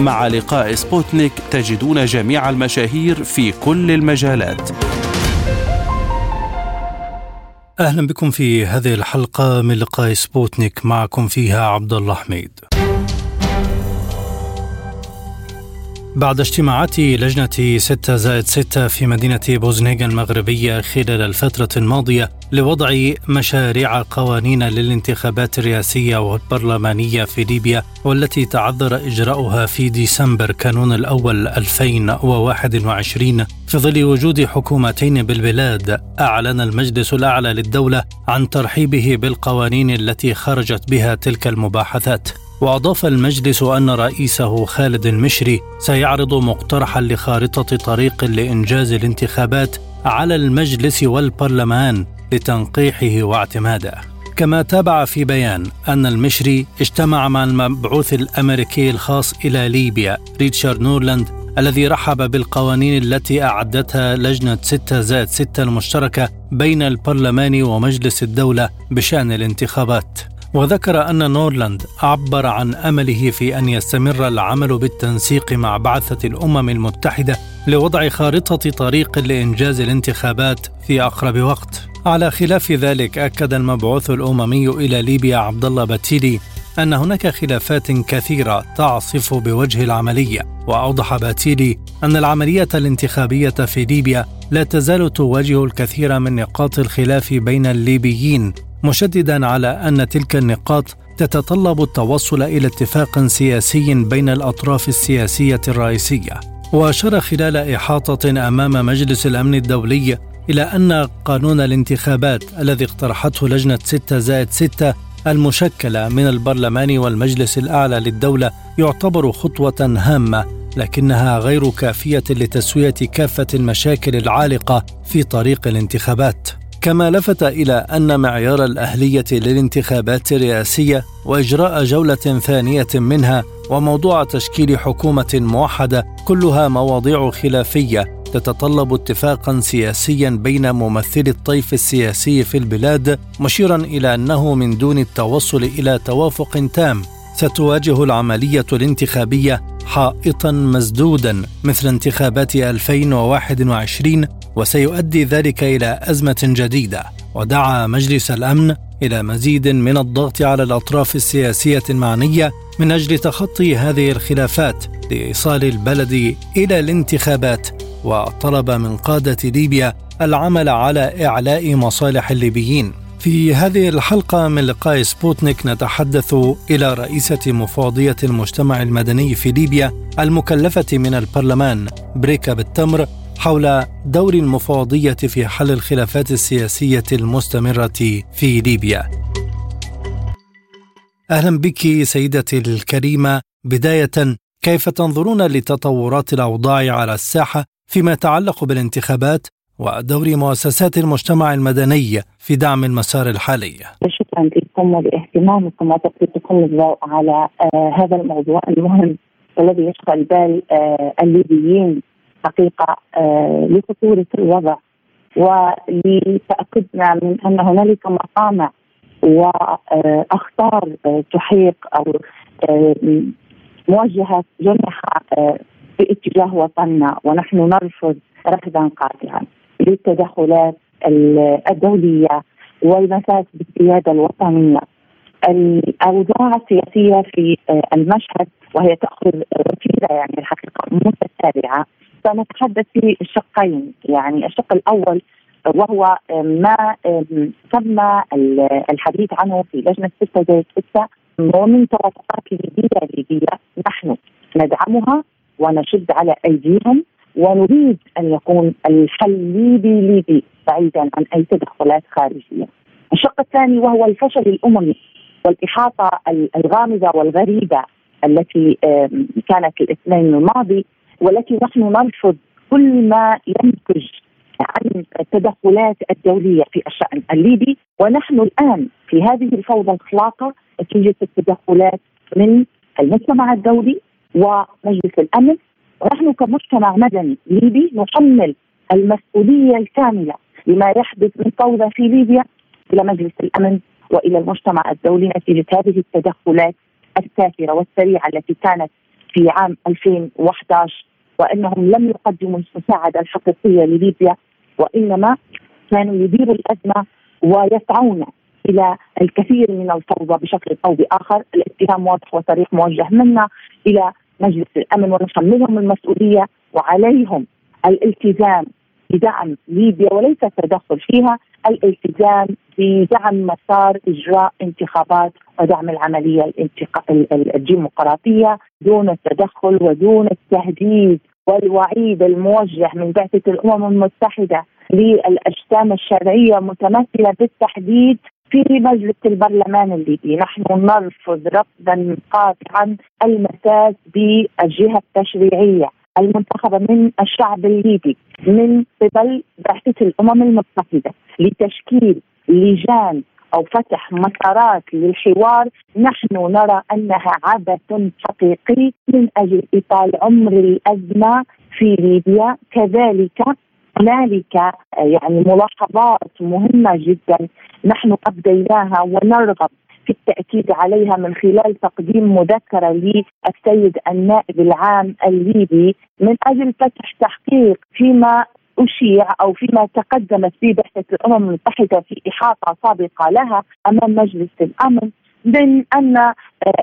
مع لقاء سبوتنيك تجدون جميع المشاهير في كل المجالات. أهلا بكم في هذه الحلقة من لقاء سبوتنيك معكم فيها عبد الله حميد. بعد اجتماعات لجنة 6 زائد 6 في مدينة بوزنيقة المغربية خلال الفترة الماضية لوضع مشاريع قوانين للانتخابات الرئاسية والبرلمانية في ليبيا والتي تعذر إجراؤها في ديسمبر كانون الأول 2021 في ظل وجود حكومتين بالبلاد. أعلن المجلس الأعلى للدولة عن ترحيبه بالقوانين التي خرجت بها تلك المباحثات. وأضاف المجلس أن رئيسه خالد المشري سيعرض مقترحا لخارطة طريق لإنجاز الانتخابات على المجلس والبرلمان لتنقيحه واعتماده. كما تابع في بيان أن المشري اجتمع مع المبعوث الأمريكي الخاص إلى ليبيا ريتشارد نورلاند الذي رحب بالقوانين التي أعدتها لجنة 6 زائد 6 المشتركة بين البرلمان ومجلس الدولة بشأن الانتخابات. وذكر أن نورلاند عبر عن أمله في أن يستمر العمل بالتنسيق مع بعثة الأمم المتحدة لوضع خارطة طريق لإنجاز الانتخابات في أقرب وقت. على خلاف ذلك أكد المبعوث الأممي إلى ليبيا عبد الله باتيلي أن هناك خلافات كثيرة تعصف بوجه العملية، وأوضح باتيلي أن العملية الانتخابية في ليبيا لا تزال تواجه الكثير من نقاط الخلاف بين الليبيين مشددا على أن تلك النقاط تتطلب التوصل إلى اتفاق سياسي بين الأطراف السياسية الرئيسية. وأشار خلال إحاطة أمام مجلس الأمن الدولي إلى أن قانون الانتخابات الذي اقترحته لجنة 6 زائد 6 المشكلة من البرلمان والمجلس الأعلى للدولة يعتبر خطوة هامة لكنها غير كافية لتسوية كافة المشاكل العالقة في طريق الانتخابات. كما لفت إلى أن معيار الأهلية للانتخابات الرئاسية وإجراء جولة ثانية منها وموضوع تشكيل حكومة موحدة كلها مواضيع خلافية تتطلب اتفاقا سياسيا بين ممثلي الطيف السياسي في البلاد مشيرا إلى أنه من دون التوصل إلى توافق تام. ستواجه العملية الانتخابية حائطا مسدودا مثل انتخابات 2021 وسيؤدي ذلك إلى أزمة جديدة. ودعا مجلس الأمن إلى مزيد من الضغط على الأطراف السياسية المعنية من أجل تخطي هذه الخلافات لإيصال البلد إلى الانتخابات وطلب من قادة ليبيا العمل على إعلاء مصالح الليبيين. في هذه الحلقة من لقاء سبوتنيك نتحدث إلى رئيسة مفوضية المجتمع المدني في ليبيا المكلفة من البرلمان بريكا بالتمر حول دور المفوضية في حل الخلافات السياسية المستمرة في ليبيا. أهلا بك سيدتي الكريمة بداية كيف تنظرون لتطورات الأوضاع على الساحة فيما يتعلق بالانتخابات ودور مؤسسات المجتمع المدني في دعم المسار الحالي. شكرا لكم ولاهتمامكم وتسليطكم الضوء على آه هذا الموضوع المهم الذي يشغل بال آه الليبيين حقيقة آه لخطورة الوضع ولتأكدنا من أن هنالك مقامع وأخطار آه تحيق أو آه موجهه جنحها آه في اتجاه وطننا ونحن نرفض رفضا قاطعا. للتدخلات الدولية والمساس بالسيادة الوطنية. الأوضاع السياسية في المشهد وهي تأخذ وتيره يعني الحقيقة متتابعه سنتحدث في الشقين يعني الشق الأول وهو ما تم الحديث عنه في لجنة 6 زائد 6 ومن توافقات ليبيه ليبيه نحن ندعمها ونشد على أيديهم. ونريد أن يكون الحل ليبي ليبي بعيدا عن أي تدخلات خارجية. الشق الثاني وهو الفشل الأممي والإحاطة الغامضة والغريبة التي كانت الاثنين الماضي والتي نحن نرفض كل ما ينتج عن التدخلات الدولية في الشأن الليبي ونحن الآن في هذه الفوضى الخلاقة نتيجة التدخلات من المجتمع الدولي ومجلس الأمن ونحن كمجتمع مدني ليبي نحمل المسؤولية الكاملة لما يحدث من فوضى في ليبيا إلى مجلس الأمن وإلى المجتمع الدولي نتيجة هذه التدخلات السافره والسريعة التي كانت في عام 2011 وأنهم لم يقدموا المساعدة الحقيقية لليبيا وإنما كانوا يديروا الأزمة ويسعون إلى الكثير من الفوضى بشكل أو بآخر، الاتهام واضح وصريح موجه منا إلى مجلس الأمن ونحملهم المسؤولية وعليهم الالتزام بدعم ليبيا وليس التدخل فيها، الالتزام بدعم مسار إجراء انتخابات ودعم العملية الديمقراطية دون التدخل ودون التهديد والوعيد الموجه من بعثة الأمم المتحدة للأجسام الشرعية متمثلة بالتحديد في مجلس البرلمان الليبي. نحن نرفض رفضا قاطعا المساس بالجهة التشريعية المنتخبة من الشعب الليبي من قبل بعثة الأمم المتحدة لتشكيل لجان أو فتح مسارات للحوار. نحن نرى أنها عبث حقيقي من أجل إطال عمر الأزمة في ليبيا. كذلك هنالك يعني ملاحظات مهمة جدا نحن أبديناها ونرغب في التأكيد عليها من خلال تقديم مذكرة للسيد النائب العام الليبي من أجل فتح تحقيق فيما أشيع أو فيما تقدمت به بعثة الأمم المتحدة في إحاطة سابقة لها أمام مجلس الأمن من أن آه،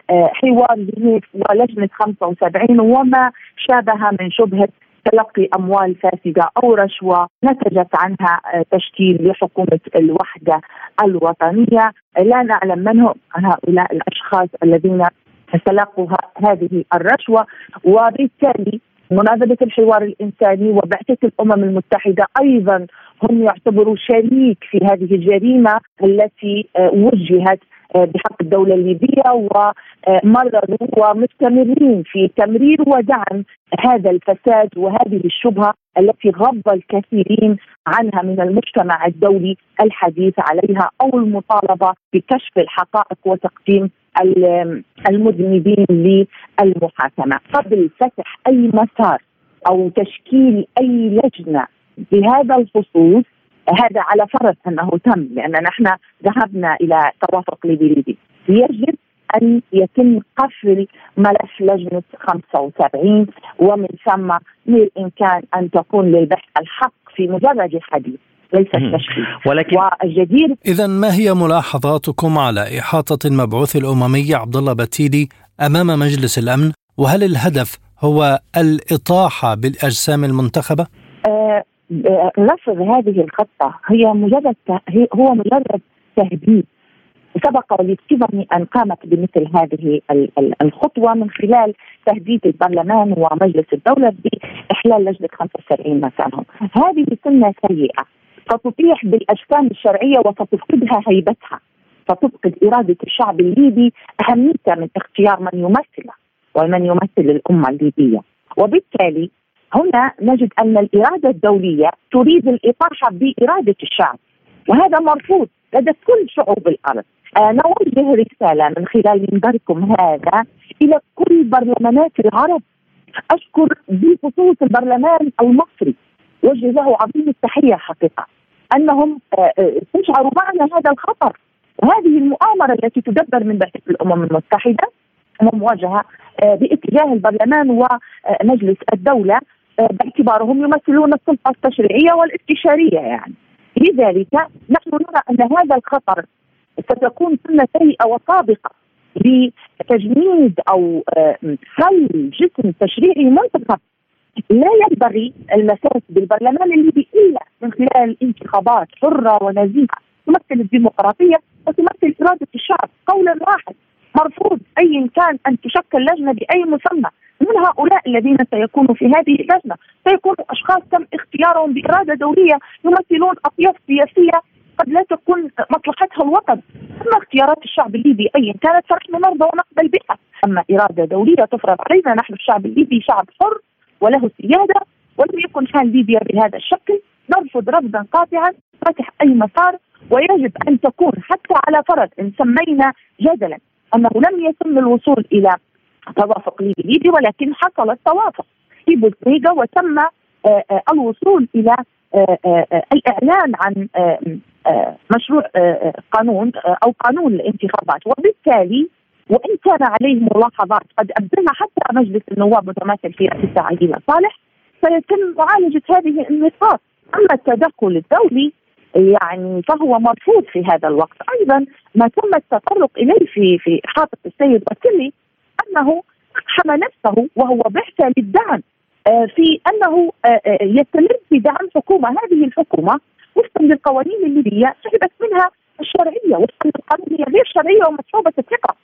آه، حوار جنيف ولجنة 75 وما شابه من شبهة تلقي أموال فاسدة أو رشوة نتجت عنها آه، تشكيل لحكومة الوحدة الوطنية. لا نعلم من هم هؤلاء الأشخاص الذين تلقوا هذه الرشوة. وبالتالي مناظرة الحوار الإنساني وبعثة الأمم المتحدة أيضا هم يعتبروا شريك في هذه الجريمة التي آه، وجهت بحق الدولة الليبية ومرروا ومستمرين في تمرير ودعم هذا الفساد وهذه الشبهة التي غض الكثيرين عنها من المجتمع الدولي الحديث عليها أو المطالبة بكشف الحقائق وتقديم المذنبين للمحاكمة. قبل فتح أي مسار أو تشكيل أي لجنة بهذا الخصوص هذا على فرض أنه تم لأن نحن ذهبنا إلى توافق ليبي يجب أن يتم قفل ملف لجنة 75 ومن ثم بالامكان أن تكون للبحث الحق في مجرد الحديث ليس التشخيص. ولكن والجدير اذا ما هي ملاحظاتكم على إحاطة المبعوث الأممي عبد الله بتيلي أمام مجلس الأمن؟ وهل الهدف هو الإطاحة بالأجسام المنتخبة؟ آه رفض هذه الخطة هي مجرد هو مجرد تهديد سبق ولتيفاني أن قامت بمثل هذه الخطوة من خلال تهديد البرلمان ومجلس الدولة بإحلال لجنة 75 مكانهم. هذه سنة سيئة ستطيح بالأجسام الشرعية وستفقدها هيبتها. ستفقد إرادة الشعب الليبي اهميتها من اختيار من يمثله ومن يمثل الأمة الليبية. وبالتالي هنا نجد أن الإرادة الدولية تريد الإطاحة بإرادة الشعب وهذا مرفوض لدى كل شعوب الأرض. آه نوجه رسالة من خلال منبركم هذا إلى كل برلمانات العرب. أشكر بخصوص البرلمان المصري وجه له عظيم التحية حقيقة أنهم استشعروا آه، آه، معنا هذا الخطر. وهذه المؤامرة التي تدبر من بعثه الأمم المتحدة ومواجهه آه، باتجاه البرلمان ومجلس الدولة. باعتبارهم يمثلون السلطة التشريعية والاستشارية يعني. لذلك نحن نرى أن هذا الخطر ستكون سنه سيئه وسابقه لتجنيد أو خل جسم تشريعي منتخب. لا ينبغي المساس بالبرلمان الليبي إلا من خلال انتخابات حرة ونزيهة تمثل الديمقراطية وتمثل إرادة الشعب قولا واحد مرفوض ايا كان أن تشكل لجنة بأي مسمى من هؤلاء الذين سيكونوا في هذه اللجنة. سيكونوا أشخاص تم اختيارهم بإرادة دوليه يمثلون أطياف سياسية قد لا تكون مصلحتها الوطن. أما اختيارات الشعب الليبي ايا كانت فنحن نرضى ونقبل بها أما إرادة دوليه تفرض علينا نحن الشعب الليبي شعب حر وله سيادة ولم يكن حال ليبيا بهذا الشكل. نرفض رفضا قاطعا فتح أي مسار ويجب أن تكون حتى على فرض إن سمينا جدلا. أنه لم يتم الوصول إلى توافق ليبي ولكن حصل التوافق في بوزنيغا وتم آه، آه، الوصول إلى آه، الإعلان عن مشروع قانون أو قانون الانتخابات. وبالتالي وإن كان عليه ملاحظات قد ابدلها حتى مجلس النواب متمثل في رئيس عديلة صالح سيتم معالجة هذه النقاط. أما التدخل الدولي يعني فهو مرفوض في هذا الوقت. أيضا ما تم التطرق إليه في في احاطه السيد وكلي أنه حمى نفسه وهو بحث للدعم آه، في أنه آه، آه، يستمر في دعم حكومة. هذه الحكومة وفقا للقوانين الليبية سحبت منها الشرعية وفقا للقانون هي غير شرعية ومسحوبه الثقة.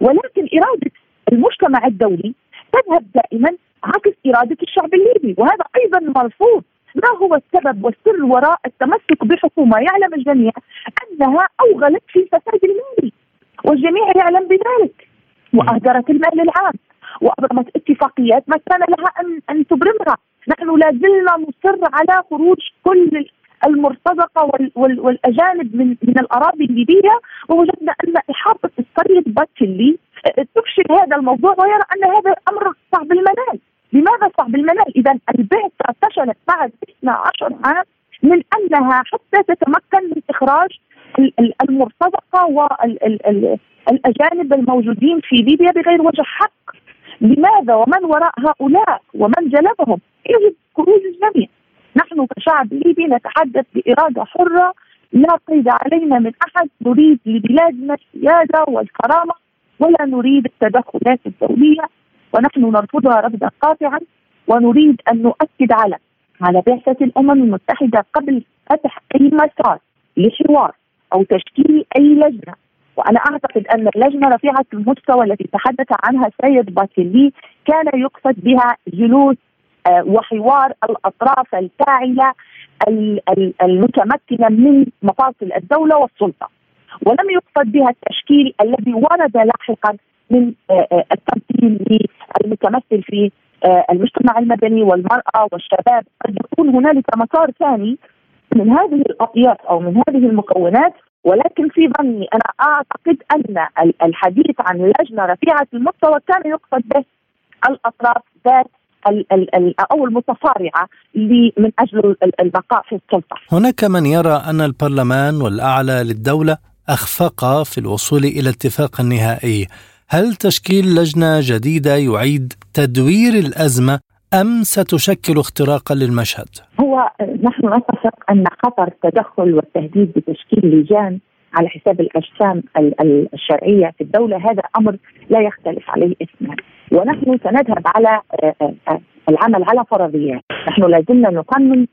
ولكن إرادة المجتمع الدولي تذهب دائما عكس إرادة الشعب الليبي وهذا أيضا مرفوض. ما هو السبب والسر وراء التمسك بحكومة؟ يعلم الجميع أنها أوغلت في الفساد المالي والجميع يعلم بذلك. وأهدرت المال العام وأبرمت اتفاقيات ما كان لها ان أن تبرمها، نحن لا زلنا نصر على خروج كل المرتزقة وال وال والأجانب من من الأراضي الليبية. ووجدنا أن إحاطة السيد باتشيلي تفشل هذا الموضوع ويرى أن هذا أمر صعب المنال، لماذا صعب المنال؟ إذا البعثه فشلت بعد 12 عام من أنها حتى تتمكن من إخراج المرتزقة والاجانب الموجودين في ليبيا بغير وجه حق. لماذا؟ ومن وراء هؤلاء؟ ومن جلبهم؟ يجب خروج الجميع. نحن كشعب ليبي نتحدث بإرادة حرة. لا قيد علينا من أحد. نريد لبلادنا السيادة والكرامة ولا نريد التدخلات الدولية. ونحن نرفضها رفضا قاطعا ونريد أن نؤكد على على بعثة الأمم المتحدة قبل فتح أي مسار لحوار أو تشكيل أي لجنة. وأنا أعتقد أن اللجنة رفيعه المستوى التي تحدث عنها السيد باتيلي كان يقصد بها جلوس آه، وحوار الأطراف الفاعلة المتمكنة من مفاصل الدولة والسلطة. ولم يقصد بها التشكيل الذي ورد لاحقا من آه، آه، التمثيل المتمثل في المجتمع المدني والمرأة والشباب قد يكون هنالك مسار ثاني من هذه الأطياف أو من هذه المكونات ولكن في ظني أنا أعتقد أن الحديث عن لجنة رفيعة المستوى كان يقصد به الأطراف ذات أو المتصارعة من أجل البقاء في السلطة. هناك من يرى أن البرلمان والأعلى للدولة أخفق في الوصول إلى اتفاق نهائي. هل تشكيل لجنة جديدة يعيد تدوير الأزمة أم ستشكل اختراقا للمشهد؟ هو نحن نتفق أن خطر التدخل والتهديد بتشكيل لجان على حساب الأجسام الشرعية في الدولة هذا أمر لا يختلف عليه إثنان ونحن سنذهب على آه، آه، العمل على فرضيات نحن لازلنا نقنن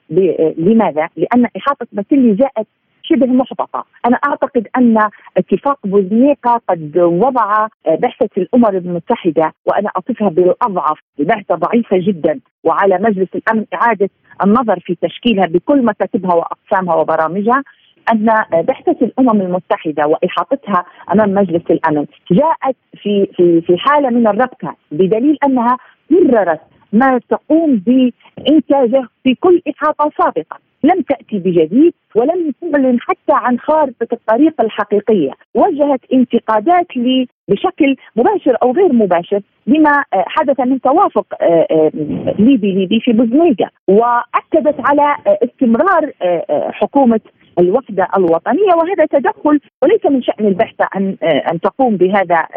لماذا؟ لأن إحاطة باسيلي جاءت شبه محبطة أنا أعتقد أن اتفاق بوزنيقة قد وضع بعثة الأمم المتحدة وأنا أصفها بالأضعف بعثة ضعيفة جدا وعلى مجلس الأمن إعادة النظر في تشكيلها بكل مكاتبها وأقسامها وبرامجها أن بعثه الأمم المتحدة وإحاطتها أمام مجلس الأمن جاءت في في في حالة من الربكة بدليل أنها مررت ما تقوم بإنتاجه في كل إحاطة سابقة. لم تأتي بجديد ولم تعلن حتى عن خارطة الطريق الحقيقية، وجهت انتقادات لي بشكل مباشر أو غير مباشر لما حدث من توافق آه، آه، ليبي ليبي في بوزنيجا. وأكدت على استمرار آه، حكومة الوحدة الوطنية. وهذا تدخل وليس من شأن البحث ان أن تقوم بهذا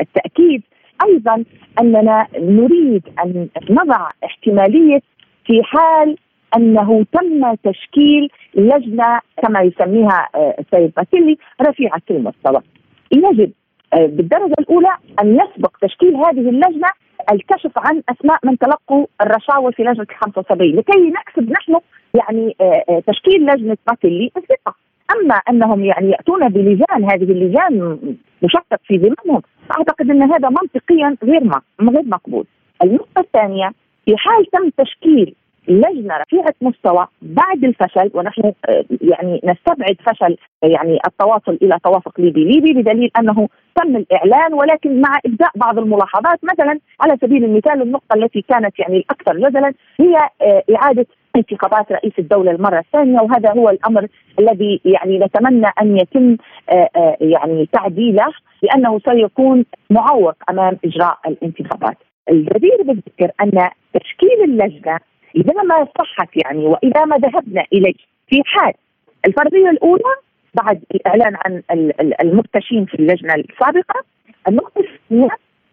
التأكيد. أيضا أننا نريد أن نضع احتمالية في حال أنه تم تشكيل لجنة كما يسميها آه، السيد باسيلي رفيعه المستوى. يجب آه، بالدرجة الأولى أن يسبق تشكيل هذه اللجنة الكشف عن أسماء من تلقوا الرشاوى في لجنة 75 لكي نكسب نحن يعني آه، تشكيل لجنة باسيلي الثقة. أما أنهم يعني يأتون بلجان هذه اللجان مشكك في ذممهم اعتقد أن هذا منطقيا غير غير مقبول. النقطة الثانية في حال تم تشكيل لجنة رفيعة مستوى بعد الفشل ونحن آه، يعني نستبعد فشل يعني التواصل إلى توافق ليبي ليبي بدليل أنه تم الإعلان ولكن مع إبداء بعض الملاحظات مثلا على سبيل المثال النقطة التي كانت يعني الأكثر جدلا هي آه، إعادة انتخابات رئيس الدولة المرة الثانية وهذا هو الأمر الذي يعني نتمنى أن يتم آه، يعني تعديله لأنه سيكون معوق أمام إجراء الانتخابات. الجدير بالذكر أن تشكيل اللجنة إذا ما صحت يعني وإذا ما ذهبنا إليه في حال الفرضية الأولى بعد الإعلان عن المرتشين في اللجنة السابقة النقطة الثانية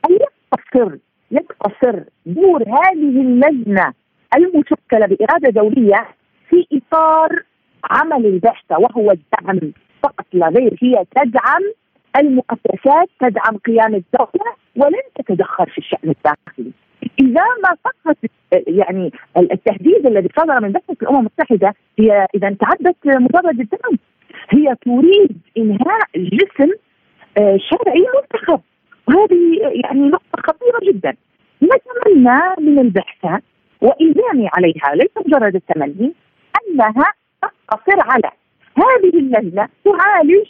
أن يقتصر يقتصر دور هذه اللجنة المشكلة بإرادة دولية في إطار عمل البعثه وهو الدعم فقط لا غير هي تدعم المؤسسات تدعم قيام الدولة ولن تتدخل في الشأن الداخلي. إذا ما فقط يعني التهديد الذي صدر من بعثه الأمم المتحدة هي إذا تعدت مجرد الدعم. هي تريد إنهاء جسم آه، شرعي منتخب. وهذه يعني نقطة خطيرة جدا. نتمنى من البعثه والزامي عليها ليس مجرد التمني أنها تقتصر على هذه اللجنه تعالج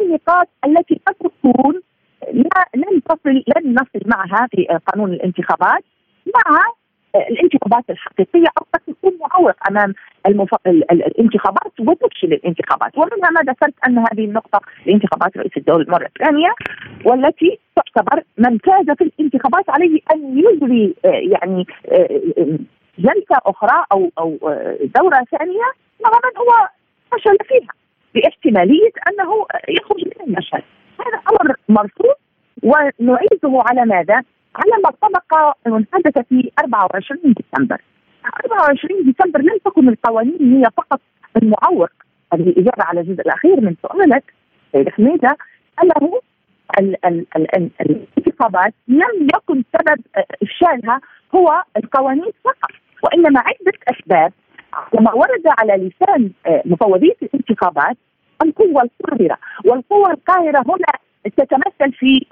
النقاط التي قد تكون لن تصل لن نصل معها في قانون الانتخابات مع الانتخابات الحقيقية أو قد تكون معوق أمام المف... الانتخابات وتفشل الانتخابات ومنها ما ذكرت أن هذه النقطة لانتخابات رئيس الدولة المرة الثانية والتي تعتبر من فاز في الانتخابات عليه أن يجري آه، يعني آه، جلسة أخرى أو أو آه، دورة ثانية من هو فشل فيها باحتمالية أنه يخرج من المشهد هذا أمر مرفوض ونعيده على ماذا؟ على ما سبق من حدث في 24 ديسمبر. 24 ديسمبر لم تكن القوانين هي فقط المعوق. الإجابة على الجزء الأخير من سؤالك سيد حميدة أنه الانتخابات لم يكن سبب إفشالها هو القوانين فقط وإنما عدة أسباب. وما ورد على لسان مفوضية الانتخابات القوة القاهرة. والقوة القاهرة هنا تتمثل في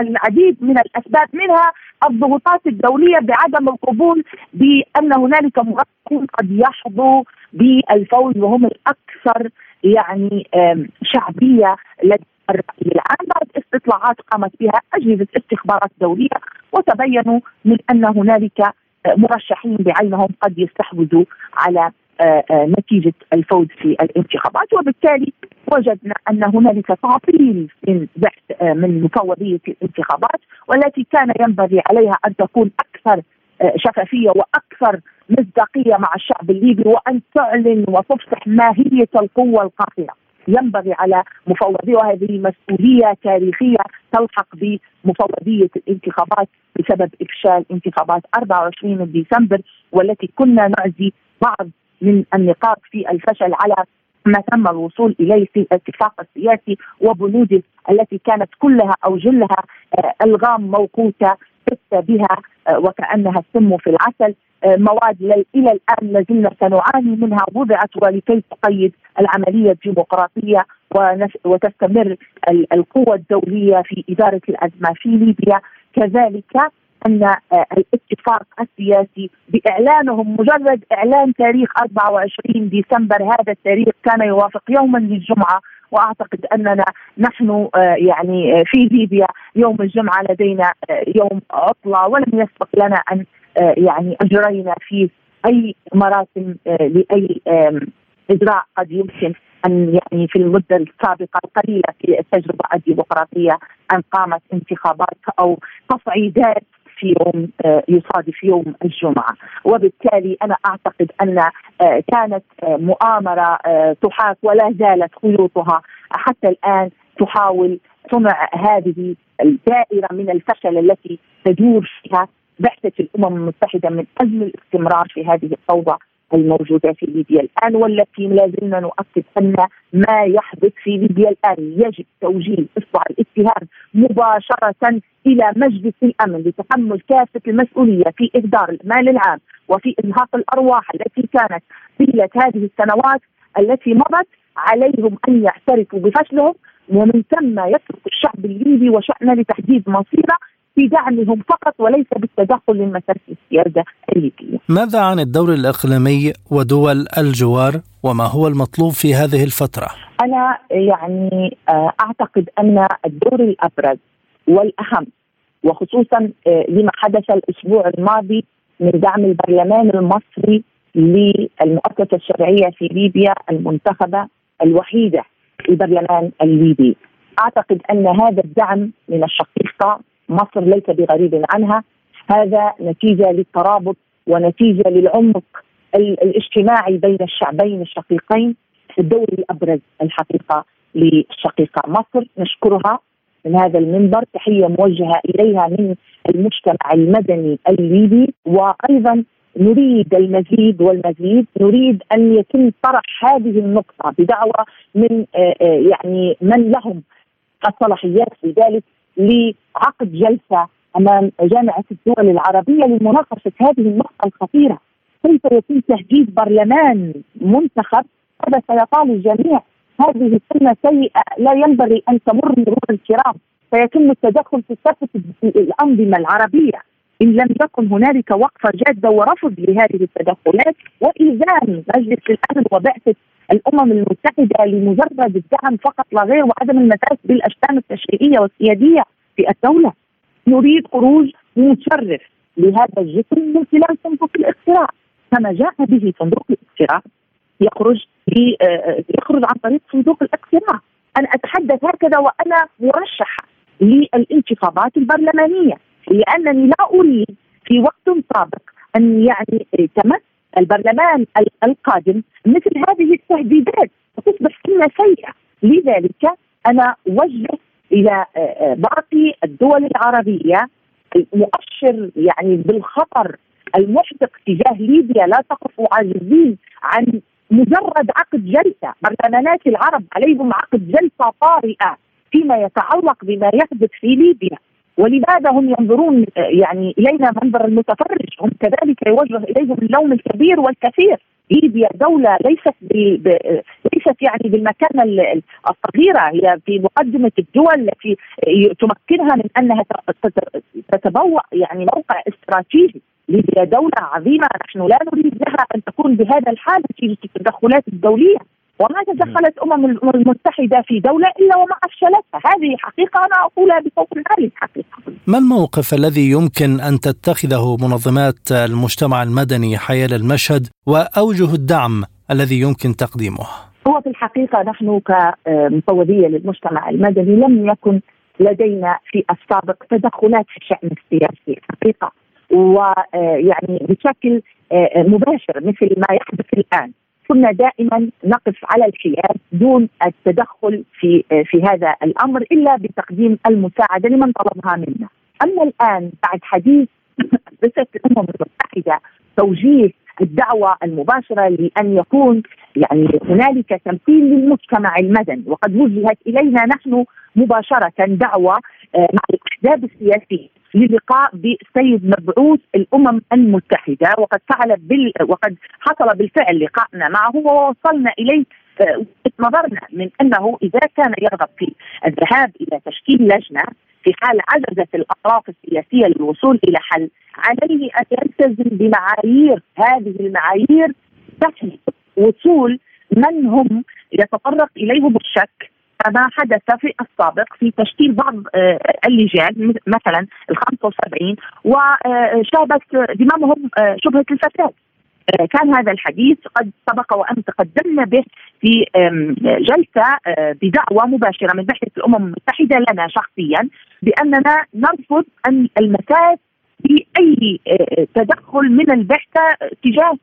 العديد من الأسباب منها الضغوطات الدولية بعدم القبول بأن هنالك مرشحين قد يحظوا بالفوز وهم الأكثر يعني شعبية لدى الرأي العام. بعد استطلاعات قامت بها أجهزة استخبارات دولية وتبينوا من أن هنالك مرشحين بعينهم قد يستحوذوا على آه، آه، نتيجة الفوز في الانتخابات وبالتالي وجدنا أن هنالك تعطيل من بحث آه، من مفوضيه الانتخابات والتي كان ينبغي عليها أن تكون أكثر شفافية وأكثر مصداقية مع الشعب الليبي وأن تعلن وتفصح ماهية القوة القاهره. ينبغي على مفوضيه وهذه مسؤولية تاريخية تلحق بمفوضية الانتخابات بسبب إفشال انتخابات 24 ديسمبر والتي كنا نعزي بعض من النقاط في الفشل على ما تم الوصول إليه في الاتفاق السياسي وبنوده التي كانت كلها أو جلها آه، ألغام موقوتة بها آه، وكأنها السم في العسل. آه، مواد إلى الآن لازلنا سنعاني منها وضعت ولكي تقيد العملية الديمقراطية وتستمر القوى الدولية في إدارة الأزمة في ليبيا. كذلك أن آه، الاتفاق السياسي بإعلانهم مجرد إعلان تاريخ 24 ديسمبر هذا التاريخ كان يوافق يوما للجمعة وأعتقد أننا نحن آه، يعني آه، في ليبيا يوم الجمعة لدينا يوم عطلة ولم يسبق لنا أن يعني اجرينا فيه أي مراسم لأي إجراء قد يمكن أن يعني في المدة السابقة القليلة في التجربة الديمقراطية أن قامت انتخابات أو تصعيدات في يوم آه، يصادف يوم الجمعة. وبالتالي أنا أعتقد أن آه، كانت آه، مؤامرة تحاك ولا زالت خيوطها. حتى الآن تحاول صنع هذه الدائرة من الفشل التي تدور فيها بعثه الأمم المتحدة من أجل الاستمرار في هذه الفوضى. الموجودة في ليبيا الآن والتي لا زلنا نؤكد أن ما يحدث في ليبيا الآن يجب توجيه إصبع الاتهام مباشرة إلى مجلس الأمن لتحمل كافة المسؤولية في إهدار المال العام وفي انهاق الأرواح التي كانت طيلة هذه السنوات التي مضت. عليهم أن يعترفوا بفشلهم ومن ثم يترك الشعب الليبي وشأنه لتحديد مصيره في دعمهم فقط وليس بالتدخل من مسار السياده الليبيه. ماذا عن الدور الإقليمي ودول الجوار وما هو المطلوب في هذه الفترة؟ أنا يعني آه، أعتقد أن الدور الأبرز والأهم وخصوصا آه، لما حدث الأسبوع الماضي من دعم البرلمان المصري للمؤسسة الشرعية في ليبيا المنتخبة الوحيدة البرلمان الليبي. أعتقد أن هذا الدعم من الشقيقة مصر ليس بغريب عنها. هذا نتيجة للترابط ونتيجة للعمق الاجتماعي بين الشعبين الشقيقين الدور الأبرز الحقيقة للشقيقه مصر. نشكرها من هذا المنبر. تحية موجهة إليها من المجتمع المدني الليبي. وأيضا نريد المزيد والمزيد نريد أن يتم طرح هذه النقطة بدعوة من آه، آه، يعني من لهم الصلاحيات في ذلك. لعقد جلسة أمام جامعة الدول العربية لمناقشة هذه النقطة الخطيرة. كيف يتم تهديد برلمان منتخب؟ هذا سيطال الجميع هذه سنه سيئة؟ لا ينبغي أن تمر مرور الكرام. سيتم التدخل في كافه الأنظمة العربية. إن لم يكن هنالك وقفة جادة ورفض لهذه التدخلات والزام مجلس الأمن وبعثه الأمم المتحدة لمجرد الدعم فقط لا غير وعدم المساس بالاشكال التشريعية والسيادية في الدولة. نريد خروج مشرف لهذا الجسم من خلال صندوق الاقتراع كما جاء به صندوق الاقتراع يخرج يخرج عن طريق صندوق الاقتراع. أنا أتحدث هكذا وأنا مرشحه للانتخابات البرلمانية لأنني لا أريد في وقت سابق أن يعني تمس البرلمان القادم مثل هذه التهديدات وتصبح كلمه سيئة. لذلك أنا اوجه إلى آه، آه، باقي الدول العربية مؤشر يعني بالخطر المحدق تجاه ليبيا لا تقفوا عاجزين عن مجرد عقد جلسة. برلمانات العرب عليهم عقد جلسة طارئة فيما يتعلق بما يحدث في ليبيا. ولماذا هم ينظرون يعني إلينا منظر المتفرج؟ هم كذلك يوجه إليهم اللوم الكبير والكثير. ليبيا دولة ليست ب... ليست يعني بالمكانة الصغيرة. هي في مقدمة الدول التي تمكنها من أنها تتبوأ يعني موقع استراتيجي. ليبيا دولة عظيمة. نحن لا نريد لها أن تكون بهذا الحال نتيجة التدخلات الدولية. وما تدخلت الأمم المتحدة في دولة إلا وما أفشلتها، هذه حقيقة أنا أقولها بصوت عالي حقيقة. ما الموقف الذي يمكن أن تتخذه منظمات المجتمع المدني حيال المشهد وأوجه الدعم الذي يمكن تقديمه؟ هو في الحقيقة نحن كمفوضية للمجتمع المدني لم يكن لدينا في السابق تدخلات في الشان السياسي حقيقة ويعني بشكل مباشر مثل ما يحدث الآن كنا دائما نقف على الحياد دون التدخل في في هذا الأمر إلا بتقديم المساعدة لمن طلبها منا. أما الآن بعد حديث مؤسسه الامم المتحده توجيه الدعوة المباشرة لأن يكون يعني هنالك تمثيل للمجتمع المدني وقد وجهت إلينا نحن مباشرة دعوة آه، مع الاحزاب السياسية للقاء بالسيد مبعوث الأمم المتحدة. وقد فعل بال وقد حصل بالفعل لقائنا معه ووصلنا إليه آه، نظرنا من أنه إذا كان يرغب في الذهاب إلى تشكيل لجنة في حال عجزت الأطراف السياسية للوصول إلى حل عليه أن يلتزم بمعايير هذه المعايير تحمي وصول من هم يتطرق إليهم الشك ما حدث في السابق في تشكيل بعض آه، اللجان مثلا ال 75 وشابت ضمامهم آه، شبهة الفساد آه، كان هذا الحديث قد سبق وأن تقدمنا به في جلسة بدعوة مباشرة من بعثه الأمم المتحدة لنا شخصيا بأننا نرفض أن المساس باي تدخل من البعثه تجاه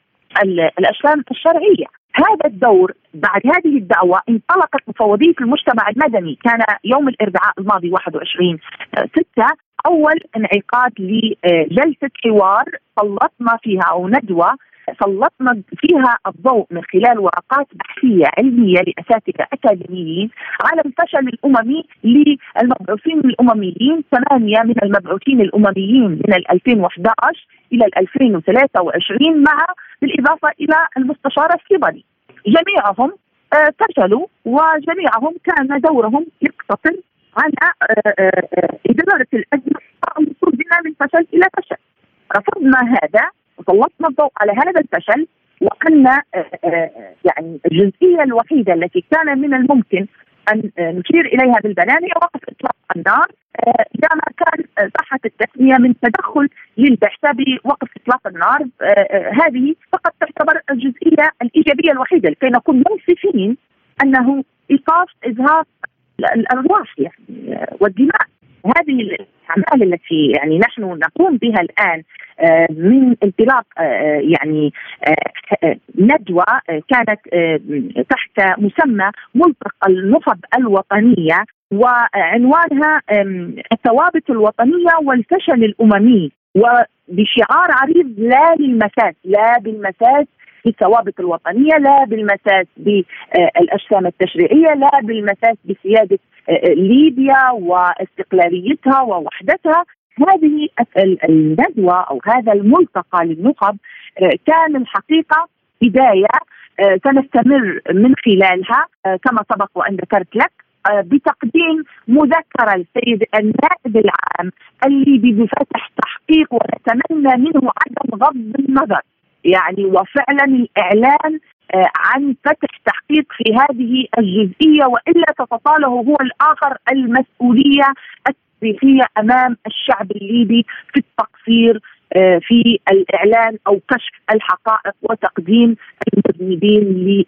الاشكال الشرعية. هذا الدور بعد هذه الدعوة انطلقت مفوضية المجتمع المدني. كان يوم الأربعاء الماضي 21 6 أول انعقاد لجلسة حوار سلطنا فيها أو ندوة سلطنا فيها الضوء من خلال ورقات بحثية علمية لأساتذة أكاديميين على الفشل الأممي للمبعوثين الأمميين. ثمانية من المبعوثين الأمميين من 2011 إلى 2023 مع بالإضافة إلى المستشار السيبري جميعهم آه، فشلوا وجميعهم كان دورهم يقتصر على آه، آه، إدارة الأزمة. الوصول فشل إلى فشل. رفضنا هذا وسلطنا الضوء على هذا الفشل آه، يعني الجزئية الوحيدة التي كان من الممكن أن نشير إليها بالبيان هي وقف إطلاق النار. إذا ما كان صحه التسمية من تدخل للبعثه بوقف إطلاق النار. هذه فقط تعتبر الجزئية الإيجابية الوحيدة لكي نكون منصفين أنه إيقاف إزهاق الارواح يعني والدماء. هذه الاعمال التي يعني نحن نقوم بها الآن آه، من انطلاق آه، يعني آه، ندوة كانت تحت مسمى ملتقى النخب الوطنية وعنوانها الثوابت الوطنية والفشل الأممي وبشعار عريض لا للمساس لا بالمساس بالثوابت الوطنية لا بالمساس بالأجسام التشريعية لا بالمساس بسيادة ليبيا واستقلاليتها ووحدتها هذه الندوة أو هذا الملتقى للنخب آه، كان الحقيقة بداية آه، سنستمر من خلالها آه، كما سبق وأن ذكرت لك بتقديم مذكرة للسيد النائب العام الليبي بفتح تحقيق ونتمنى منه عدم غض النظر. يعني وفعلا الإعلان عن فتح تحقيق في هذه الجزئية وإلا تتطاله هو الآخر المسؤولية التاريخية أمام الشعب الليبي في التقصير آه، في الإعلان أو كشف الحقائق وتقديم المذنبين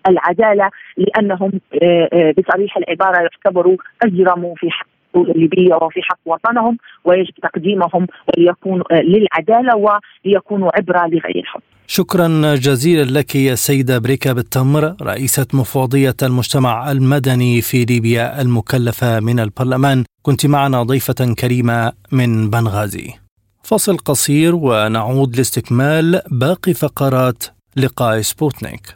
للعدالة لأنهم آه، آه، بصريح العبارة يعتبروا أجرموا في حق الليبيه وفي حق وطنهم ويجب تقديمهم وليكونوا للعدالة وليكونوا عبرة لغيرهم. شكرا جزيلا لك يا سيدة بريكا بالتمر رئيسة مفوضية المجتمع المدني في ليبيا المكلفة من البرلمان. كنت معنا ضيفة كريمة من بنغازي. فصل قصير ونعود لاستكمال باقي فقرات لقاء سبوتنيك.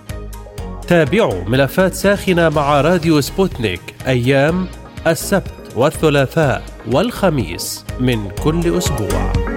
تابعوا ملفات ساخنة مع راديو سبوتنيك أيام السبت والثلاثاء والخميس من كل أسبوع.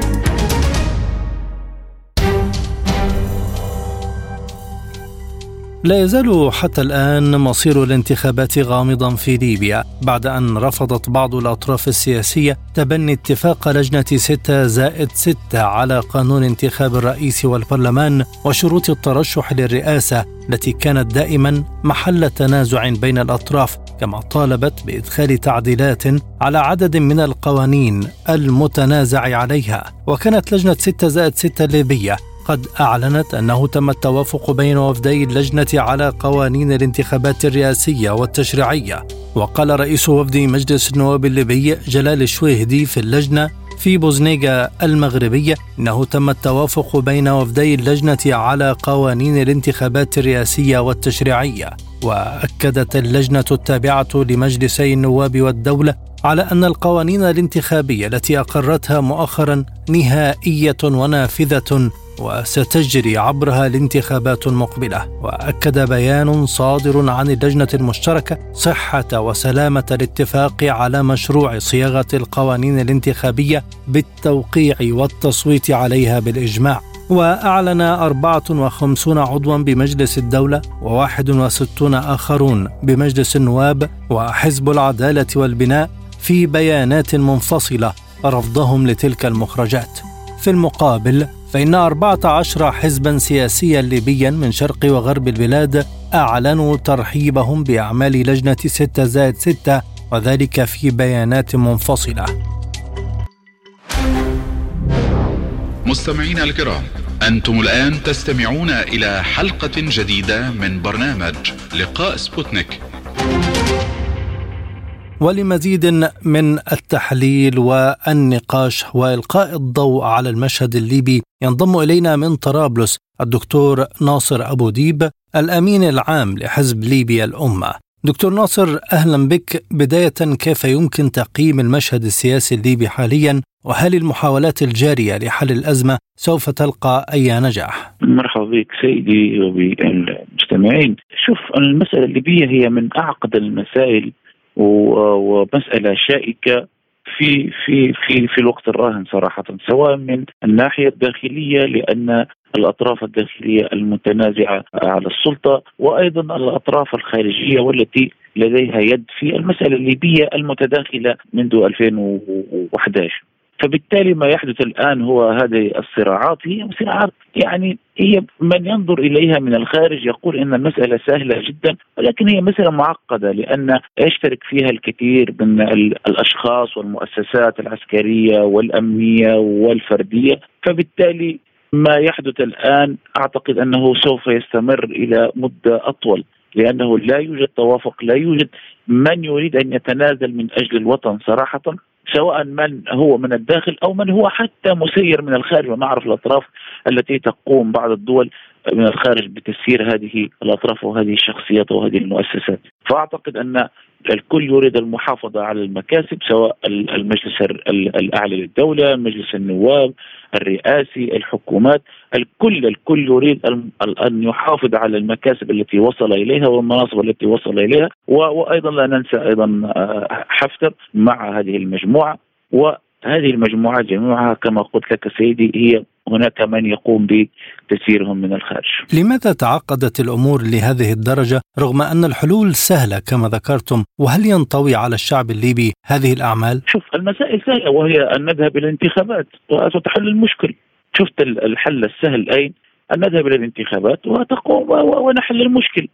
لا يزال حتى الآن مصير الانتخابات غامضا في ليبيا بعد أن رفضت بعض الأطراف السياسية تبني اتفاق لجنة ستة زائد ستة على قانون انتخاب الرئيس والبرلمان وشروط الترشح للرئاسة التي كانت دائما محل تنازع بين الأطراف كما طالبت بإدخال تعديلات على عدد من القوانين المتنازع عليها. وكانت لجنة ستة زائد ستة الليبية قد أعلنت أنه تم التوافق بين وفدي اللجنة على قوانين الانتخابات الرئاسية والتشريعية. وقال رئيس وفد مجلس النواب الليبي جلال الشويهدي في اللجنة في بوزنيغا المغربية أنه تم التوافق بين وفدي اللجنة على قوانين الانتخابات الرئاسية والتشريعية. وأكدت اللجنة التابعة لمجلسي النواب والدولة على أن القوانين الانتخابية التي أقرتها مؤخرا نهائية ونافذة وستجري عبرها الانتخابات المقبلة. وأكد بيان صادر عن اللجنه المشتركه صحة وسلامة الاتفاق على مشروع صياغة القوانين الانتخابية بالتوقيع والتصويت عليها بالإجماع. وأعلن 54 عضوا بمجلس الدولة و61 آخرون بمجلس النواب وحزب العدالة والبناء في بيانات منفصلة رفضهم لتلك المخرجات. في المقابل فإن 14 حزبا سياسيا ليبيا من شرق وغرب البلاد أعلنوا ترحيبهم بأعمال لجنة 6 زائد 6 وذلك في بيانات منفصلة. مستمعينا الكرام أنتم الآن تستمعون إلى حلقة جديدة من برنامج لقاء سبوتنيك. ولمزيد من التحليل والنقاش وإلقاء الضوء على المشهد الليبي ينضم إلينا من طرابلس الدكتور ناصر أبو ديب الأمين العام لحزب ليبيا الأمة. دكتور ناصر أهلا بك بداية كيف يمكن تقييم المشهد السياسي الليبي حاليا وهل المحاولات الجارية لحل الأزمة سوف تلقى أي نجاح؟ مرحبا بك سيدي وبالمستمعين، شوف المسألة الليبية هي من أعقد المسائل ومسألة شائكة في في في في الوقت الراهن صراحة سواء من الناحية الداخلية لأن الأطراف الداخلية المتنازعة على السلطة وأيضا الأطراف الخارجية والتي لديها يد في المسألة الليبية المتداخلة منذ 2011 فبالتالي ما يحدث الآن هو هذه الصراعات هي صراعات يعني هي من ينظر إليها من الخارج يقول إن المسألة سهلة جدا ولكن هي مسألة معقدة لأن يشترك فيها الكثير من الأشخاص والمؤسسات العسكرية والأمنية والفردية فبالتالي ما يحدث الآن أعتقد أنه سوف يستمر إلى مدة أطول لأنه لا يوجد توافق لا يوجد من يريد أن يتنازل من أجل الوطن صراحة. سواء من هو من الداخل أو من هو حتى مسير من الخارج ونعرف الأطراف التي تقوم بعض الدول من الخارج بتسيير هذه الأطراف وهذه الشخصيات وهذه المؤسسات. فأعتقد أن الكل يريد المحافظة على المكاسب سواء المجلس الأعلى للدولة، مجلس النواب، الرئاسي، الحكومات، الكل الكل يريد ان يحافظ على المكاسب التي وصل إليها والمناصب التي وصل إليها. وأيضا لا ننسى أيضا آه، حفتر مع هذه المجموعة. وهذه المجموعات جميعها كما قلت لك سيدي هي هناك من يقوم بتسييرهم من الخارج. لماذا تعقدت الأمور لهذه الدرجة رغم أن الحلول سهلة كما ذكرتم وهل ينطوي على الشعب الليبي هذه الأعمال؟ شوف المسائل سهلة وهي أن نذهب إلى الانتخابات وستحل المشكل. شفت الحل السهل أين؟ أن نذهب إلى الانتخابات وتقوم ونحل المشكل.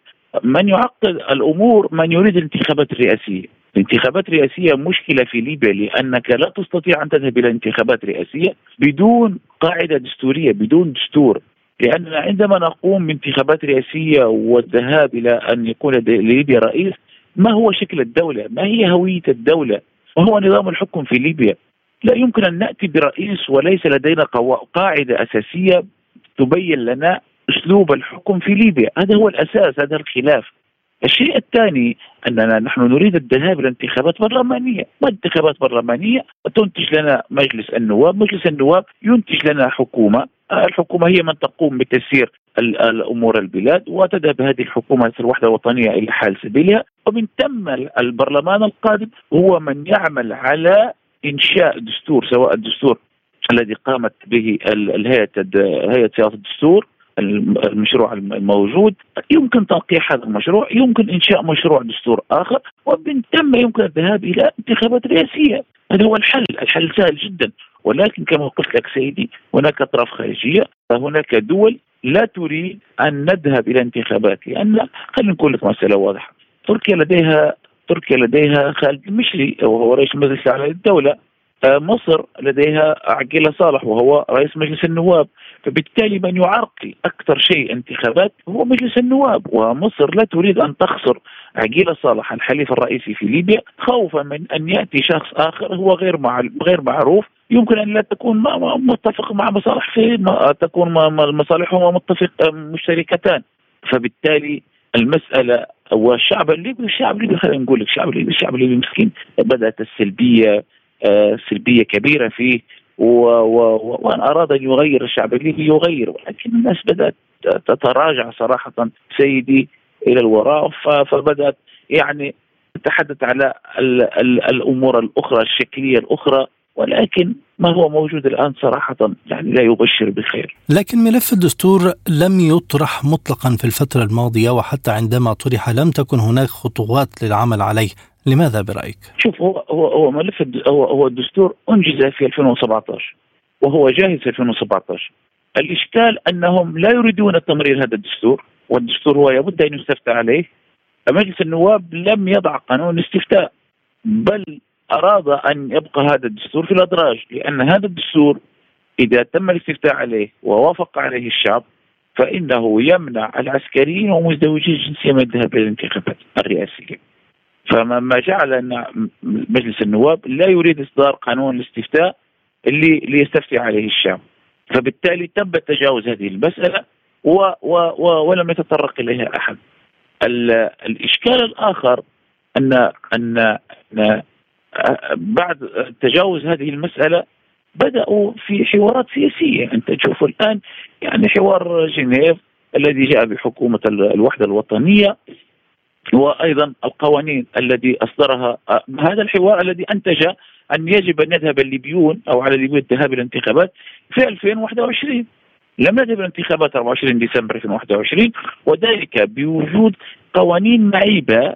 من يعقد الأمور من يريد الانتخابات الرئاسية. الانتخابات الرئاسية مشكلة في ليبيا لأنك لا تستطيع أن تذهب إلى انتخابات رئاسية بدون قاعدة دستورية بدون دستور. لأننا عندما نقوم بانتخابات رئاسية والذهاب إلى أن يكون لليبيا رئيس ما هو شكل الدولة؟ ما هي هوية الدولة؟ ما هو نظام الحكم في ليبيا. لا يمكن أن نأتي برئيس وليس لدينا قاعدة أساسية تبين لنا أسلوب الحكم في ليبيا. هذا هو الأساس هذا الخلاف. الشيء الثاني أننا نحن نريد الذهاب إلى انتخابات برلمانية، وانتخابات برلمانية؟ تنتج لنا مجلس النواب، مجلس النواب ينتج لنا حكومة، الحكومة هي من تقوم بتسيير الأمور البلاد وتذهب هذه الحكومة الوحده الوطنيه إلى حال سبيلها. ومن ثم البرلمان القادم هو من يعمل على إنشاء دستور سواء الدستور الذي قامت به الهيئة هيئة سياسة الدستور المشروع الموجود. يمكن تنقيح هذا المشروع يمكن إنشاء مشروع دستور آخر ومن ثم يمكن الذهاب إلى انتخابات رئاسية. هذا هو الحل الحل سهل جدا. ولكن كما قلت لك سيدي هناك أطراف خارجية فهناك دول لا تريد أن نذهب إلى انتخابات لأن خلينا نقول لك مسألة واضحة. تركيا لديها تركيا لديها خالد المشري وهو رئيس المجلس الاعلى للدولة. مصر لديها عقيلة صالح وهو رئيس مجلس النواب. فبالتالي من يعرقل أكثر شيء انتخابات هو مجلس النواب ومصر لا تريد أن تخسر عقيلة صالح الحليف الرئيسي في ليبيا خوفا من أن يأتي شخص آخر هو غير مع غير معروف. يمكن أن لا تكون متفق مع مصالح في تكون مصالحهما متفق مشتركتان. فبالتالي المسألة والشعب الليبي الشعب الليبي خلينا نقول لك الشعب الليبي الشعب الليبي مسكين. بدأت السلبية آه، سلبية كبيرة فيه وان أراد أن يغير الشعب الليبي يغير ولكن الناس بدأت تتراجع صراحة سيدي إلى الوراء فبدأت يعني تتحدث على الأمور الأخرى الشكلية الأخرى ولكن ما هو موجود الآن صراحة يعني لا يبشر بخير. لكن ملف الدستور لم يطرح مطلقا في الفترة الماضية وحتى عندما طرح لم تكن هناك خطوات للعمل عليه، لماذا برأيك؟ شوف هو هو هو ملف هو هو الدستور أنجز في 2017 وهو جاهز في 2017 الإشكال أنهم لا يريدون تمرير هذا الدستور والدستور هو لابد أن يستفتى عليه مجلس النواب لم يضع قانون استفتاء بل أراد أن يبقى هذا الدستور في الأدراج لأن هذا الدستور إذا تم الاستفتاء عليه ووافق عليه الشعب فإنه يمنع العسكريين ومزدوجي الجنسية من الذهاب إلى الانتخابات الرئاسية. فما جعل أن مجلس النواب لا يريد إصدار قانون الاستفتاء اللي ليستفتي عليه الشعب. فبالتالي تم تجاوز هذه المسألة و و و ولم يتطرق إليها أحد. الإشكال الآخر أن أن, أن بعد تجاوز هذه المسألة بدأوا في حوارات سياسية أنت تشوف الآن يعني حوار جنيف الذي جاء بحكومة الوحدة الوطنية وأيضا القوانين التي أصدرها هذا الحوار الذي أنتج أن يجب أن يذهب الليبيون أو على الليبيون الذهاب إلى الانتخابات في 2021 لم يذهب الانتخابات 24 ديسمبر 2021 وذلك بوجود قوانين معيبه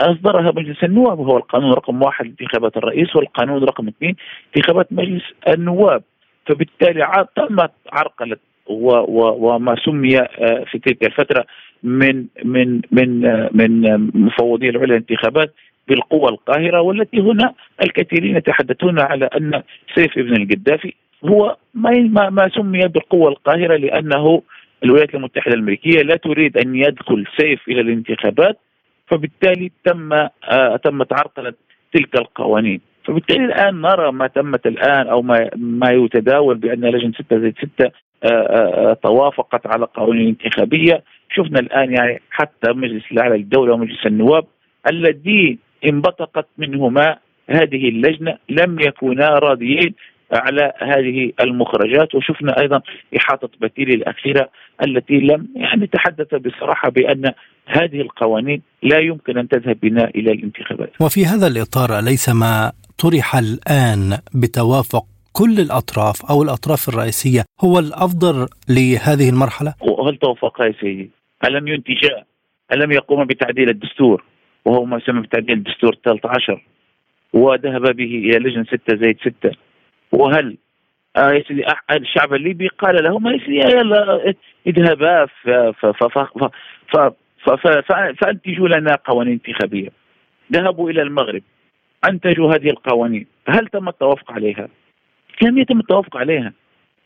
أصدرها مجلس النواب وهو القانون رقم واحد انتخابات الرئيس والقانون رقم اثنين انتخابات مجلس النواب. فبالتالي تمت عرقلة وما سمي آه، في تلك الفترة من من من من مفوضي العليا للانتخابات بالقوى القاهرة والتي هنا الكثيرين يتحدثون على أن سيف ابن القذافي هو ما ما سمي بالقوى القاهرة لأنه الولايات المتحدة الأمريكية لا تريد أن يدخل سيف إلى الانتخابات فبالتالي تم آه تمت عرقلة تلك القوانين. فبالتالي الآن نرى ما تمت الآن أو ما ما يتداول بأن لجنة 6 زائد 6 آه، آه، توافقت على قوانين انتخابيه شفنا الآن يعني حتى مجلس الأعلى للدولة ومجلس النواب الذي انبثقت منهما هذه اللجنة لم يكونا راضيين على هذه المخرجات وشفنا أيضا إحاطة بتيلي الأخيرة التي لم يعني تحدث بصراحة بأن هذه القوانين لا يمكن أن تذهب بنا إلى الانتخابات. وفي هذا الإطار أليس ما طرح الآن بتوافق كل الأطراف أو الأطراف الرئيسية هو الأفضل لهذه المرحلة؟ وهل توافق يا سيدي؟ الم ينتج الم يقوم بتعديل الدستور وهو ما يسمى بتعديل الدستور الثالث عشر وذهب به إلى لجنة 6 زائد 6 وهل آه الشعب الليبي قال يا سيدي يلا اذهبا فأنتجوا لنا قوانين انتخابية ذهبوا إلى المغرب أنتجوا هذه القوانين هل تم التوافق عليها؟ لم يتم التوافق عليها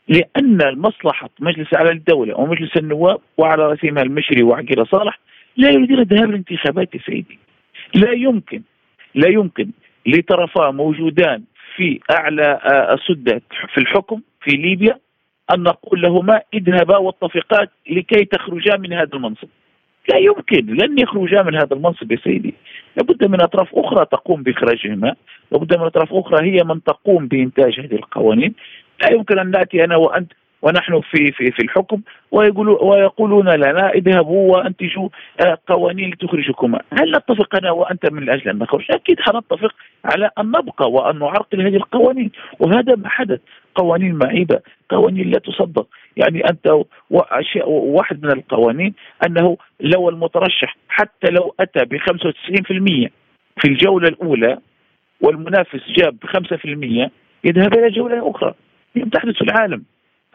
لأن مصلحه مجلس أعلى الدولة ومجلس النواب وعلى راسهما المشري وعقيل صالح لا يريدون الذهاب للانتخابات يا سيدي. لا يمكن لا يمكن لطرفا موجودان في أعلى آه، سده في الحكم في ليبيا أن نقول لهما اذهبا واتفقا لكي تخرجا من هذا المنصب. لا يمكن لن يخرجا من هذا المنصب يا سيدي. لابد من أطراف أخرى تقوم بإخراجهما لابد من أطراف أخرى هي من تقوم بإنتاج هذه القوانين. لا يمكن أن نأتي أنا وأنت ونحن في في في الحكم ويقولوا ويقولون لنا اذهبوا وأنتجوا آه، قوانين لتخرجكما، هل نتفق أنا وأنت من أجل أن نخرج؟ أكيد حنتفق على أن نبقى وأن نعرقل هذه القوانين، وهذا ما حدث، قوانين معيبة، قوانين لا تصدق، يعني أنت واحد من القوانين أنه لو المترشح حتى لو أتى ب 95% في الجولة الأولى والمنافس جاب 5% يذهب إلى جولة أخرى، تحدث في العالم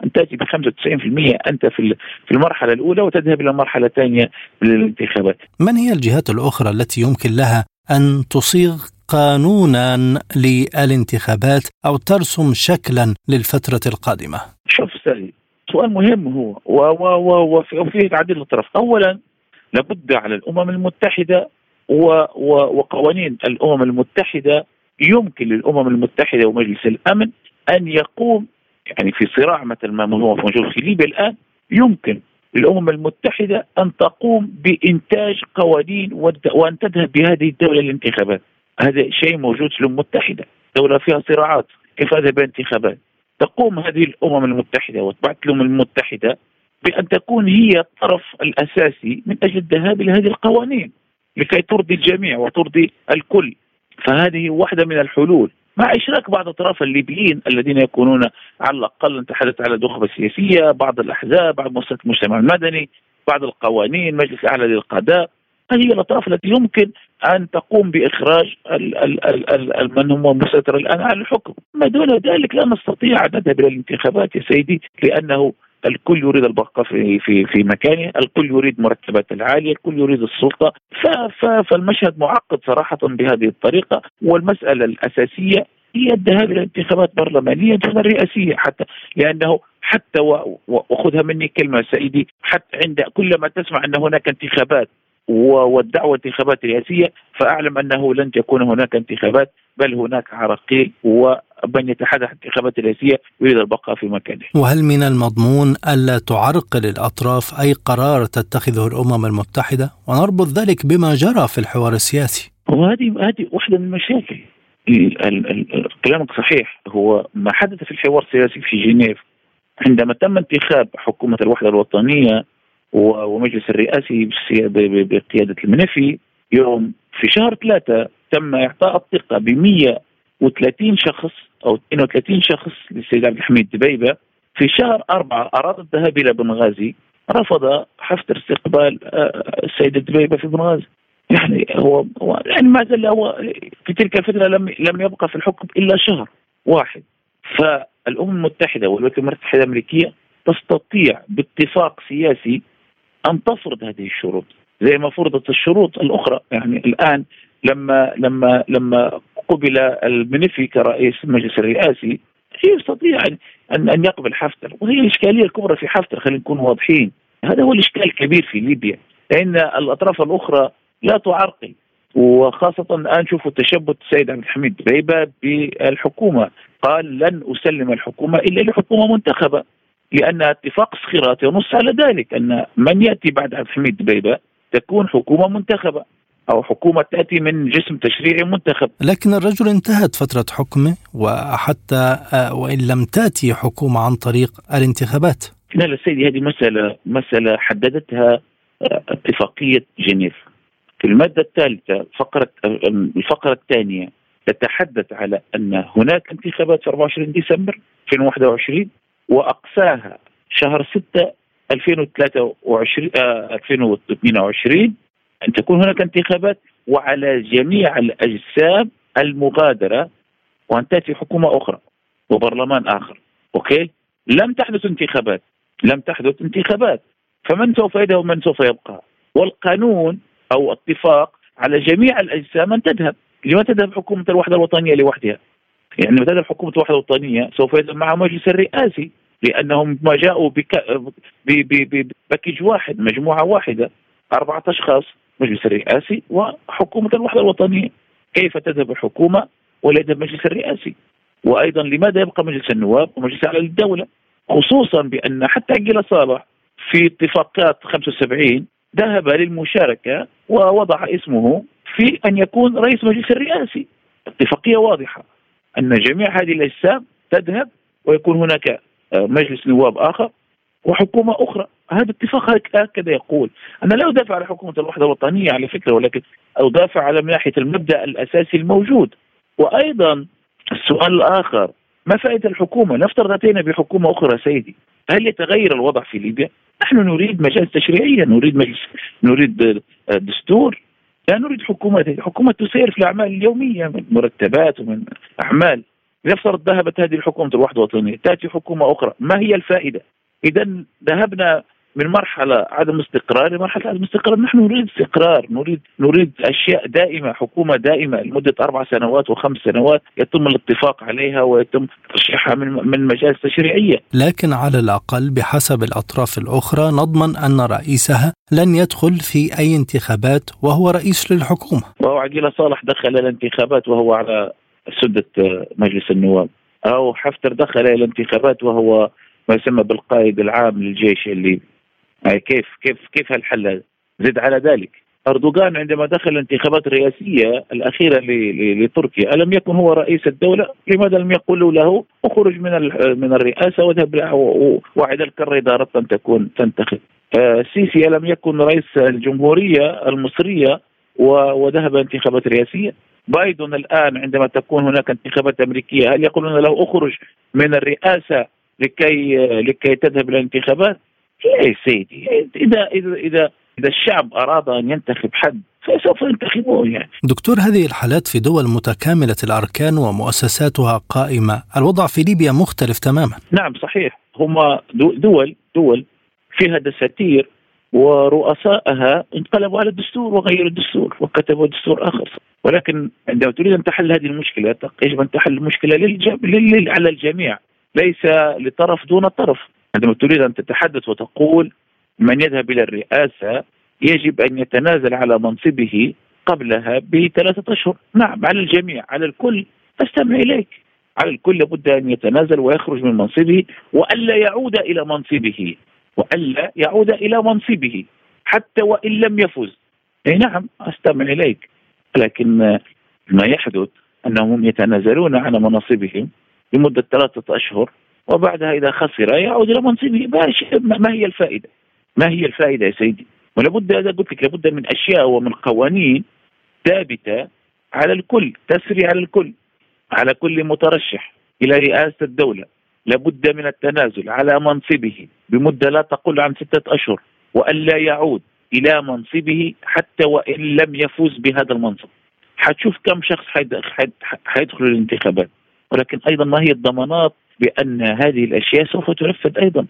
أن تأتي ب 95% أنت في في المرحلة الأولى وتذهب إلى المرحلة الثانية من الانتخابات. من هي الجهات الأخرى التي يمكن لها أن تصيغ قانونا للانتخابات أو ترسم شكلا للفترة القادمة؟ شوف سالي سؤال مهم هو. وفيه تعديل الطرف. أولا لابد على الأمم المتحدة وقوانين الأمم المتحدة يمكن للأمم المتحدة ومجلس الأمن أن يقوم يعني في صراع مثل ما هو موجود في ليبيا الآن يمكن للأمم المتحدة أن تقوم بإنتاج قوانين وأن تذهب بهذه الدولة للانتخابات. هذا شيء موجود في الأمم المتحدة. دولة فيها صراعات. كيف هذا بانتخابات تقوم هذه الأمم المتحدة وتبعث الأمم المتحدة بأن تكون هي الطرف الأساسي من أجل الذهاب إلى هذه القوانين لكي ترضي الجميع وترضي الكل. فهذه واحدة من الحلول. مع إشراك بعض الاطراف الليبيين الذين يكونون على الأقل نتحدث على النخبه السياسيه، بعض الأحزاب، بعض مؤسسات المجتمع المدني، بعض القوانين، مجلس أعلى للقضاء، هذه هي الأطراف التي يمكن أن تقوم ال من هو مسيطر الآن على الحكم، ما دون ذلك لا نستطيع ان نذهب إلى الانتخابات يا سيدي لأنه الكل يريد البقاء في في في مكانه، الكل يريد مرتبات العالية، الكل يريد السلطة، فالمشهد معقد صراحة بهذه الطريقة، والمسألة الأساسية هي الذهاب إلى انتخابات برلمانية دون رئاسية حتى لأنه حتى وخذها مني كلمة سيدي حتى عند كلما تسمع أن هناك انتخابات والدعوة انتخابات رئاسية فأعلم أنه لن تكون هناك انتخابات بل هناك عراقيل ومن يتحدث انتخابات رئاسية يريد البقاء في مكانه. وهل من المضمون ألا تعرقل الاطراف أي قرار تتخذه الأمم المتحدة ونربط ذلك بما جرى في الحوار السياسي؟ وهذه هذه واحدة من المشاكل. كلامك صحيح هو ما حدث في الحوار السياسي في جنيف عندما تم انتخاب حكومة الوحدة الوطنية ومجلس الرئاسي بقيادة المنفي يوم في شهر ثلاثة تم إعطاء الثقة ب 130 شخص أو 32 شخص للسيد عبد الحميد دبيبة. في شهر أربعة أراد الذهاب إلى بنغازي رفض حفتر استقبال آه، السيد دبيبة في بنغازي. يعني هو, هو يعني ما زال هو في تلك الفترة لم لم يبقى في الحكم إلا شهر واحد. فالأمم المتحدة والولايات المتحدة الأمريكية تستطيع باتفاق سياسي أن تفرض هذه الشروط زي ما فرضت الشروط الأخرى. يعني الآن لما لما لما قبل المنفي كرئيس المجلس الرئاسي يستطيع أن أن يقبل حفتر وهي الإشكالية الكبرى في حفتر خلينا نكون واضحين. هذا هو الإشكال الكبير في ليبيا لأن الأطراف الأخرى لا تعرقل. وخاصة الآن شوفوا تشبت السيد عبد الحميد بيبة بالحكومة. قال لن أسلم الحكومة إلا لحكومة منتخبة. لأن اتفاق الصخيرات ينص على ذلك أن من يأتي بعد عبد الحميد بيبة تكون حكومة منتخبة أو حكومة تأتي من جسم تشريعي منتخب. لكن الرجل انتهت فترة حكمه وحتى آه، وإن لم تأتي حكومة عن طريق الانتخابات. لا لا سيدي هذه مسألة مسألة حددتها آه، اتفاقية جنيف. في المادة الثالثة فقرة الفقرة الثانية تتحدث على أن هناك انتخابات في 24 ديسمبر 2021 وأقصاها شهر 6 2023 آه 2022 أن تكون هناك انتخابات وعلى جميع الأجسام المغادرة وأن تأتي حكومة أخرى وبرلمان آخر. okay؟ لم تحدث انتخابات لم تحدث انتخابات. فمن سوف يذهب ومن سوف يبقى؟ والقانون أو اتفاق على جميع الأجسام أن تذهب. لما تذهب حكومة الوحدة الوطنية لوحدها؟ يعني تذهب حكومة الوحدة الوطنية سوف يذهب معها مجلس الرئاسي لأنهم ما جاءوا ب package واحد مجموعة واحدة أربعة أشخاص مجلس الرئاسي وحكومة الوحدة الوطنية. كيف تذهب الحكومة يذهب المجلس الرئاسي؟ وأيضا لماذا يبقى مجلس النواب ومجلس أعلى للدولة؟ خصوصا بأن حتى عقيلة صالح في اتفاقات 75 ذهب للمشاركة ووضع اسمه في أن يكون رئيس مجلس الرئاسي. اتفاقية واضحة. أن جميع هذه الأجسام تذهب ويكون هناك مجلس نواب آخر وحكومة أخرى. هذا اتفاق هكذا يقول. أنا لا أدافع على حكومة الوحدة الوطنية على فكرة ولكن أدافع على من ناحية المبدأ الأساسي الموجود. وأيضا السؤال الآخر ما فائدة الحكومة؟ نفترض أتينا بحكومة أخرى سيدي. هل يتغير الوضع في ليبيا؟ نحن نريد مجالس تشريعية نريد مجلس نريد دستور. لا نريد حكومة حكومة تسير في الأعمال اليومية من مرتبات ومن أعمال. يفترض ذهبت هذه الحكومة الوحدة الوطنية تأتي حكومة أخرى. ما هي الفائدة؟ إذا ذهبنا من مرحلة عدم استقرار لمرحلة عدم استقرار، نحن نريد استقرار، نريد نريد أشياء دائمة، حكومة دائمة لمدة أربع سنوات وخمس سنوات يتم الاتفاق عليها ويتم ترشيحها من من مجالس تشريعية. لكن على الأقل بحسب الأطراف الأخرى نضمن أن رئيسها لن يدخل في أي انتخابات وهو رئيس للحكومة. وهو عقيله صالح دخل الانتخابات وهو على سدة مجلس النواب، أو حفتر دخل إلى الانتخابات وهو ما يسمى بالقائد العام للجيش الليبي كيف كيف كيف هالحل زد على ذلك أردوغان عندما دخل الانتخابات الرئاسية الأخيرة لتركيا ألم يكن هو رئيس الدولة؟ لماذا لم يقولوا له اخرج من من الرئاسة واذهب وعد الكرة إذا أردت أن تكون تنتخب. السيسي آه، ألم يكن رئيس الجمهورية المصرية وذهب انتخابات رئاسية؟ بايدن الآن عندما تكون هناك انتخابات أمريكية هل يقولون له اخرج من الرئاسة لكي لكي تذهب إلى الانتخابات يا سيدي. اذا اذا اذا إذا الشعب أراد أن ينتخب حد فسوف ينتخبون يعني. دكتور هذه الحالات في دول متكاملة الأركان ومؤسساتها قائمة. الوضع في ليبيا مختلف تماما. نعم صحيح. هم دول دول فيها دساتير ورؤسائها انقلبوا على الدستور وغيروا الدستور وكتبوا دستور آخر. ولكن عندما تريد أن تحل هذه المشكلة يجب أن تحل المشكلة للج... على الجميع ليس لطرف دون طرف. عندما تريد أن تتحدث وتقول من يذهب إلى الرئاسة يجب أن يتنازل على منصبه قبلها بثلاثة أشهر. نعم على الجميع على الكل. أستمع إليك. على الكل لابد أن يتنازل ويخرج من منصبه وألا يعود إلى منصبه وألا يعود إلى منصبه حتى وإن لم يفز. أي نعم أستمع إليك. لكن ما يحدث أنهم يتنازلون عن مناصبهم لمدة ثلاثة أشهر وبعدها إذا خسر يعود إلى منصبه ما هي الفائدة؟ ما هي الفائدة يا سيدي؟ ولابد هذا قلت لك لابد من أشياء ومن قوانين ثابتة على الكل تسري على الكل على كل مترشح إلى رئاسة الدولة لابد من التنازل على منصبه بمدة لا تقل عن ستة أشهر والا يعود إلى منصبه حتى وإن لم يفوز بهذا المنصب حتشوف كم شخص حيدخل الانتخابات ولكن أيضا ما هي الضمانات بأن هذه الأشياء سوف تنفذ أيضا.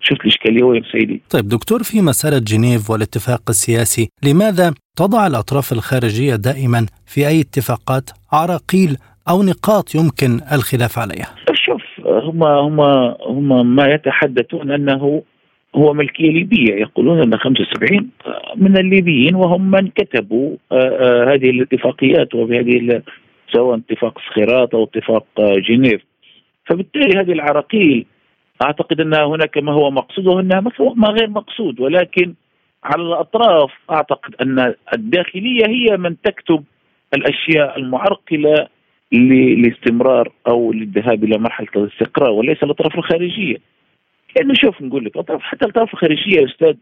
شفت الاشكاليه وين سيدي. طيب دكتور في مسألة جنيف والاتفاق السياسي لماذا تضع الأطراف الخارجية دائما في أي اتفاقات عراقيل أو نقاط يمكن الخلاف عليها؟ شوف هم هم هم ما يتحدثون أنه هو ملكية ليبية. يقولون أن 75 من الليبيين وهم من كتبوا آه، آه، هذه الاتفاقيات وبهذه سواء اتفاق سخيرات أو اتفاق آه، جنيف فبالتالي هذه العراقيل أعتقد ان هناك ما هو مقصود وهناك ما غير مقصود ولكن على الأطراف أعتقد أن الداخلية هي من تكتب الأشياء المعرقلة لاستمرار أو للذهاب إلى مرحلة الاستقرار وليس الأطراف الخارجية. لأنه شوف نقول لك اطراف حتى الأطراف الخارجية يا أستاذ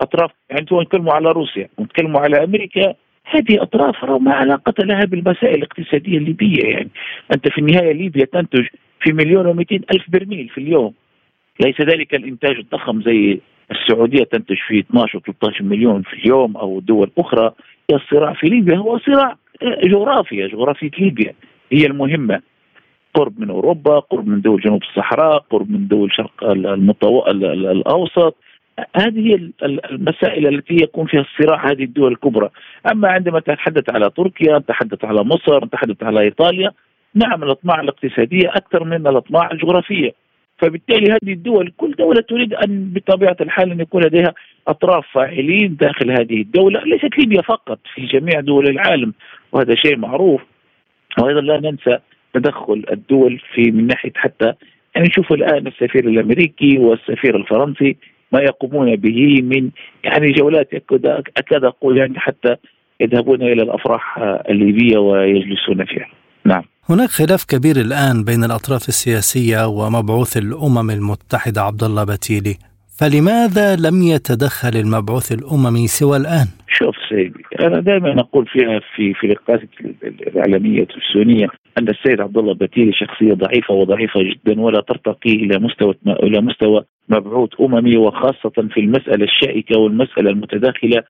أطراف يعني أنتم نتكلموا على روسيا ونتكلموا على أمريكا هذه أطراف ما علاقة لها بالمسائل الاقتصادية الليبية يعني. أنت في النهاية ليبيا تنتج في مليون و ألف برميل في اليوم. ليس ذلك الإنتاج الضخم زي السعودية تنتج في 12 و 13 مليون في اليوم أو دول أخرى. الصراع في ليبيا هو صراع جغرافيا جغرافية ليبيا هي المهمة. قرب من أوروبا، قرب من دول جنوب الصحراء، قرب من دول شرق المطو... الأوسط، هذه المسائل التي يكون فيها الصراع هذه الدول الكبرى، أما عندما تتحدث على تركيا، تتحدث على مصر، تتحدث على إيطاليا، نعم الأطماع الاقتصادية أكثر من الأطماع الجغرافية. فبالتالي هذه الدول كل دولة تريد أن بطبيعة الحال أن يكون لديها أطراف فاعلين داخل هذه الدولة. ليست ليبيا فقط في جميع دول العالم. وهذا شيء معروف. وأيضا لا ننسى تدخل الدول في من ناحية حتى يعني نشوف الآن السفير الأمريكي والسفير الفرنسي. ما يقومون به من يعني جولات أكاد أقول يعني حتى يذهبون إلى الأفراح الليبية ويجلسون فيها. نعم. هناك خلاف كبير الآن بين الأطراف السياسية ومبعوث الأمم المتحدة عبد الله بتيلي فلماذا لم يتدخل المبعوث الاممي سوى الآن؟ شوف سيدي أنا دائما أقول فيها في في لقاءات الإعلامية السونية أن السيد عبد الله بتيلي شخصية ضعيفة وضعيفة جدا ولا ترتقي إلى مستوى إلى مستوى مبعوث أممي وخاصة في المسألة الشائكة والمسألة المتداخلة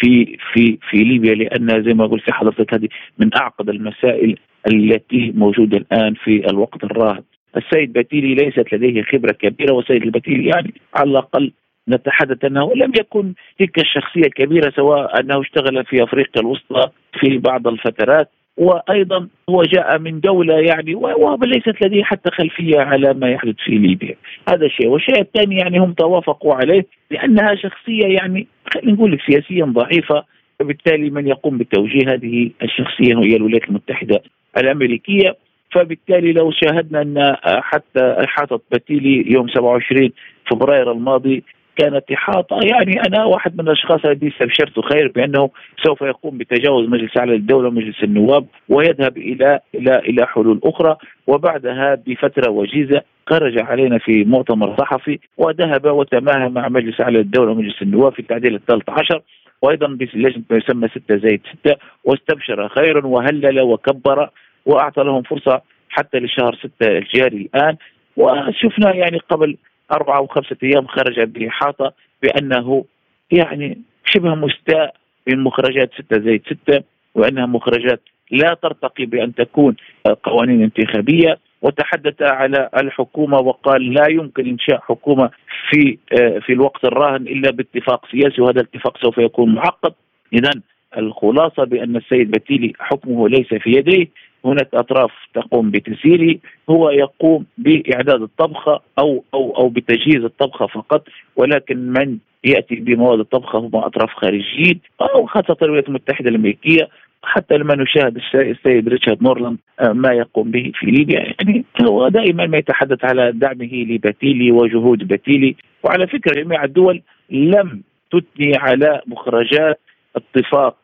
في في في ليبيا لانها زي ما قلت حضرتك هذه من أعقد المسائل التي موجودة الآن في الوقت الراهن. السيد بتيلي ليست لديه خبرة كبيرة والسيد البتيلي يعني على الأقل نتحدث أنه لم يكن تلك الشخصية الكبيرة سواء أنه اشتغل في أفريقيا الوسطى في بعض الفترات. وأيضا هو جاء من دولة يعني وليست لديه حتى خلفية على ما يحدث في ليبيا، هذا شيء، والشيء الثاني يعني هم توافقوا عليه لأنها شخصية يعني خلينا نقول سياسيا ضعيفة. وبالتالي من يقوم بتوجيه هذه الشخصية هي الولايات المتحدة الأمريكية. فبالتالي لو شاهدنا أن حتى إحاطة بتيلي يوم 27 فبراير الماضي كانت إحاطة. يعني أنا واحد من الأشخاص الذي استبشرت خير بأنه سوف يقوم بتجاوز مجلس أعلى الدولة ومجلس النواب ويذهب إلى إلى إلى حلول أخرى. وبعدها بفترة وجيزة خرج علينا في مؤتمر صحفي وذهب وتماهى مع مجلس أعلى الدولة ومجلس النواب في التعديل الثالث عشر. وأيضا بلجنه ما يسمى 6 زائد 6 واستبشر خيرا وهلل وكبر وأعطى لهم فرصة حتى لشهر 6 الجاري الآن. وشفنا يعني قبل أربعة أو خمسة أيام خرج بإحاطة بأنه يعني شبه مستاء من مخرجات ستة زائد ستة وأنها مخرجات لا ترتقي بأن تكون قوانين انتخابية وتحدث على الحكومة وقال لا يمكن إنشاء حكومة في آه، في الوقت الراهن إلا باتفاق سياسي وهذا الاتفاق سوف يكون معقد. اذا الخلاصة بأن السيد بتيلي حكمه ليس في يديه هناك أطراف تقوم بتسييره هو يقوم بإعداد الطبخة أو أو أو بتجهيز الطبخة فقط ولكن من يأتي بمواد الطبخة هم أطراف خارجيين أو خاصة الولايات المتحدة الأمريكية حتى لما نشاهد السيد ريتشارد نورلاند آه، ما يقوم به في ليبيا. يعني هو دائما ما يتحدث على دعمه لبتيلي وجهود بتيلي وعلى فكرة جميع الدول لم تثني على مخرجات اتفاق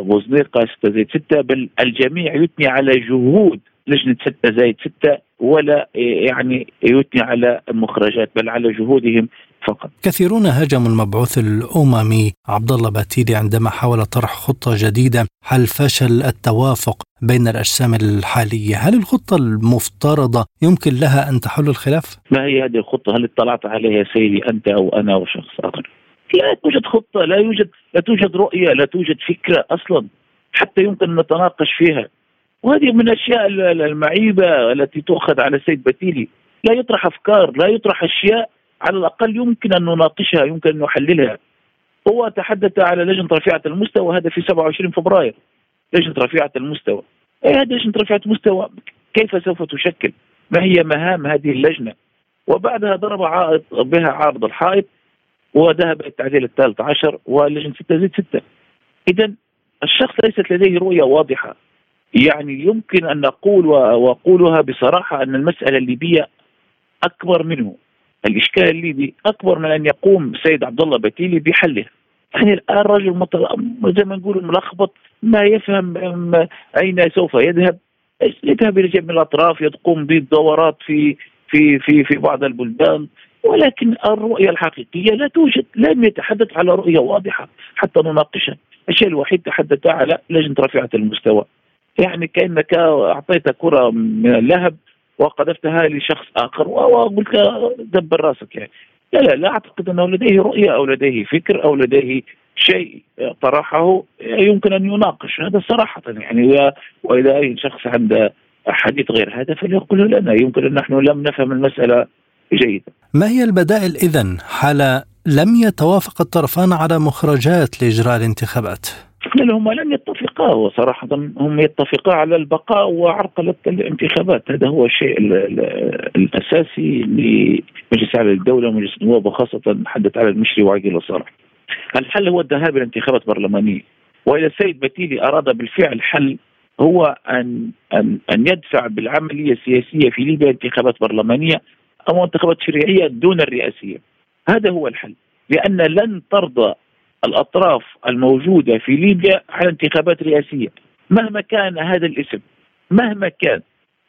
بوزنيقة 6 زائد 6 بل الجميع يثني على جهود لجنة 6 زائد 6 ولا آه، يعني يثني على المخرجات بل على جهودهم فقط. كثيرون هاجموا المبعوث الأممي عبد الله باتيلي عندما حاول طرح خطة جديدة حل فشل التوافق بين الأجسام الحالية، هل الخطة المفترضة يمكن لها أن تحل الخلاف؟ ما هي هذه الخطة؟ هل اطلعت عليها سيدي أنت أو أنا أو شخص آخر؟ لا توجد خطة لا يوجد لا توجد رؤية لا توجد فكرة أصلا حتى يمكن أن نتناقش فيها. وهذه من الأشياء المعيبة التي تؤخذ على السيد بتيلي. لا يطرح أفكار لا يطرح أشياء على الأقل يمكن أن نناقشها يمكن أن نحللها. هو تحدث على لجنة رفيعة المستوى هذا في 27 فبراير. لجنة رفيعة المستوى. اي هذه لجنة رفيعة المستوى كيف سوف تشكل؟ ما هي مهام هذه اللجنة؟ وبعدها ضرب بها عارض الحائط. وذهب التعديل الثالث عشر ولجنة ستة زد ستة. إذا الشخص ليست لديه رؤية واضحة. يعني يمكن أن نقول وأقولها بصراحة أن المسألة الليبية أكبر منه. الإشكال الليبي أكبر من أن يقوم السيد عبد الله بتيلي بحله يعني الآن رجل زي ما نقول ملخبط ما يفهم أين سوف يذهب. يذهب إلى جميع الأطراف يقوم بالدورات في في في في بعض البلدان. ولكن الرؤية الحقيقية لا توجد لم يتحدث على رؤية واضحة حتى نناقشها. الشيء الوحيد تحدث على لجنة رفيعة المستوى. يعني كأنك أعطيت كرة من اللهب وقذفتها لشخص آخر وقلت دبر راسك يعني. لا لا لا أعتقد أنه لديه رؤية أو لديه فكر أو لديه شيء طرحه يمكن أن يناقش. هذا صراحة يعني وإذا أي شخص عنده حديث غير هذا فليقله لنا. يمكن أن نحن لم نفهم المسألة جيدة ما هي البدائل إذن حال لم يتوافق الطرفان على مخرجات لإجراء الانتخابات؟ هما لم يتفقا وصراحة هم يتفقا على البقاء وعرقلة الانتخابات. هذا هو الشيء الأساسي لمجلس أعلى الدولة ومجلس النواب وخاصة نحدث على المشري وعقيل الصالح الحل هو الذهاب إلى انتخابات برلمانية. وإذا السيد بتيلي أراد بالفعل حل هو أن أن أن يدفع بالعملية السياسية في ليبيا انتخابات برلمانية أو انتخابات تشريعية دون الرئاسية. هذا هو الحل. لأن لن ترضى الأطراف الموجودة في ليبيا على انتخابات رئاسية. مهما كان هذا الاسم مهما كان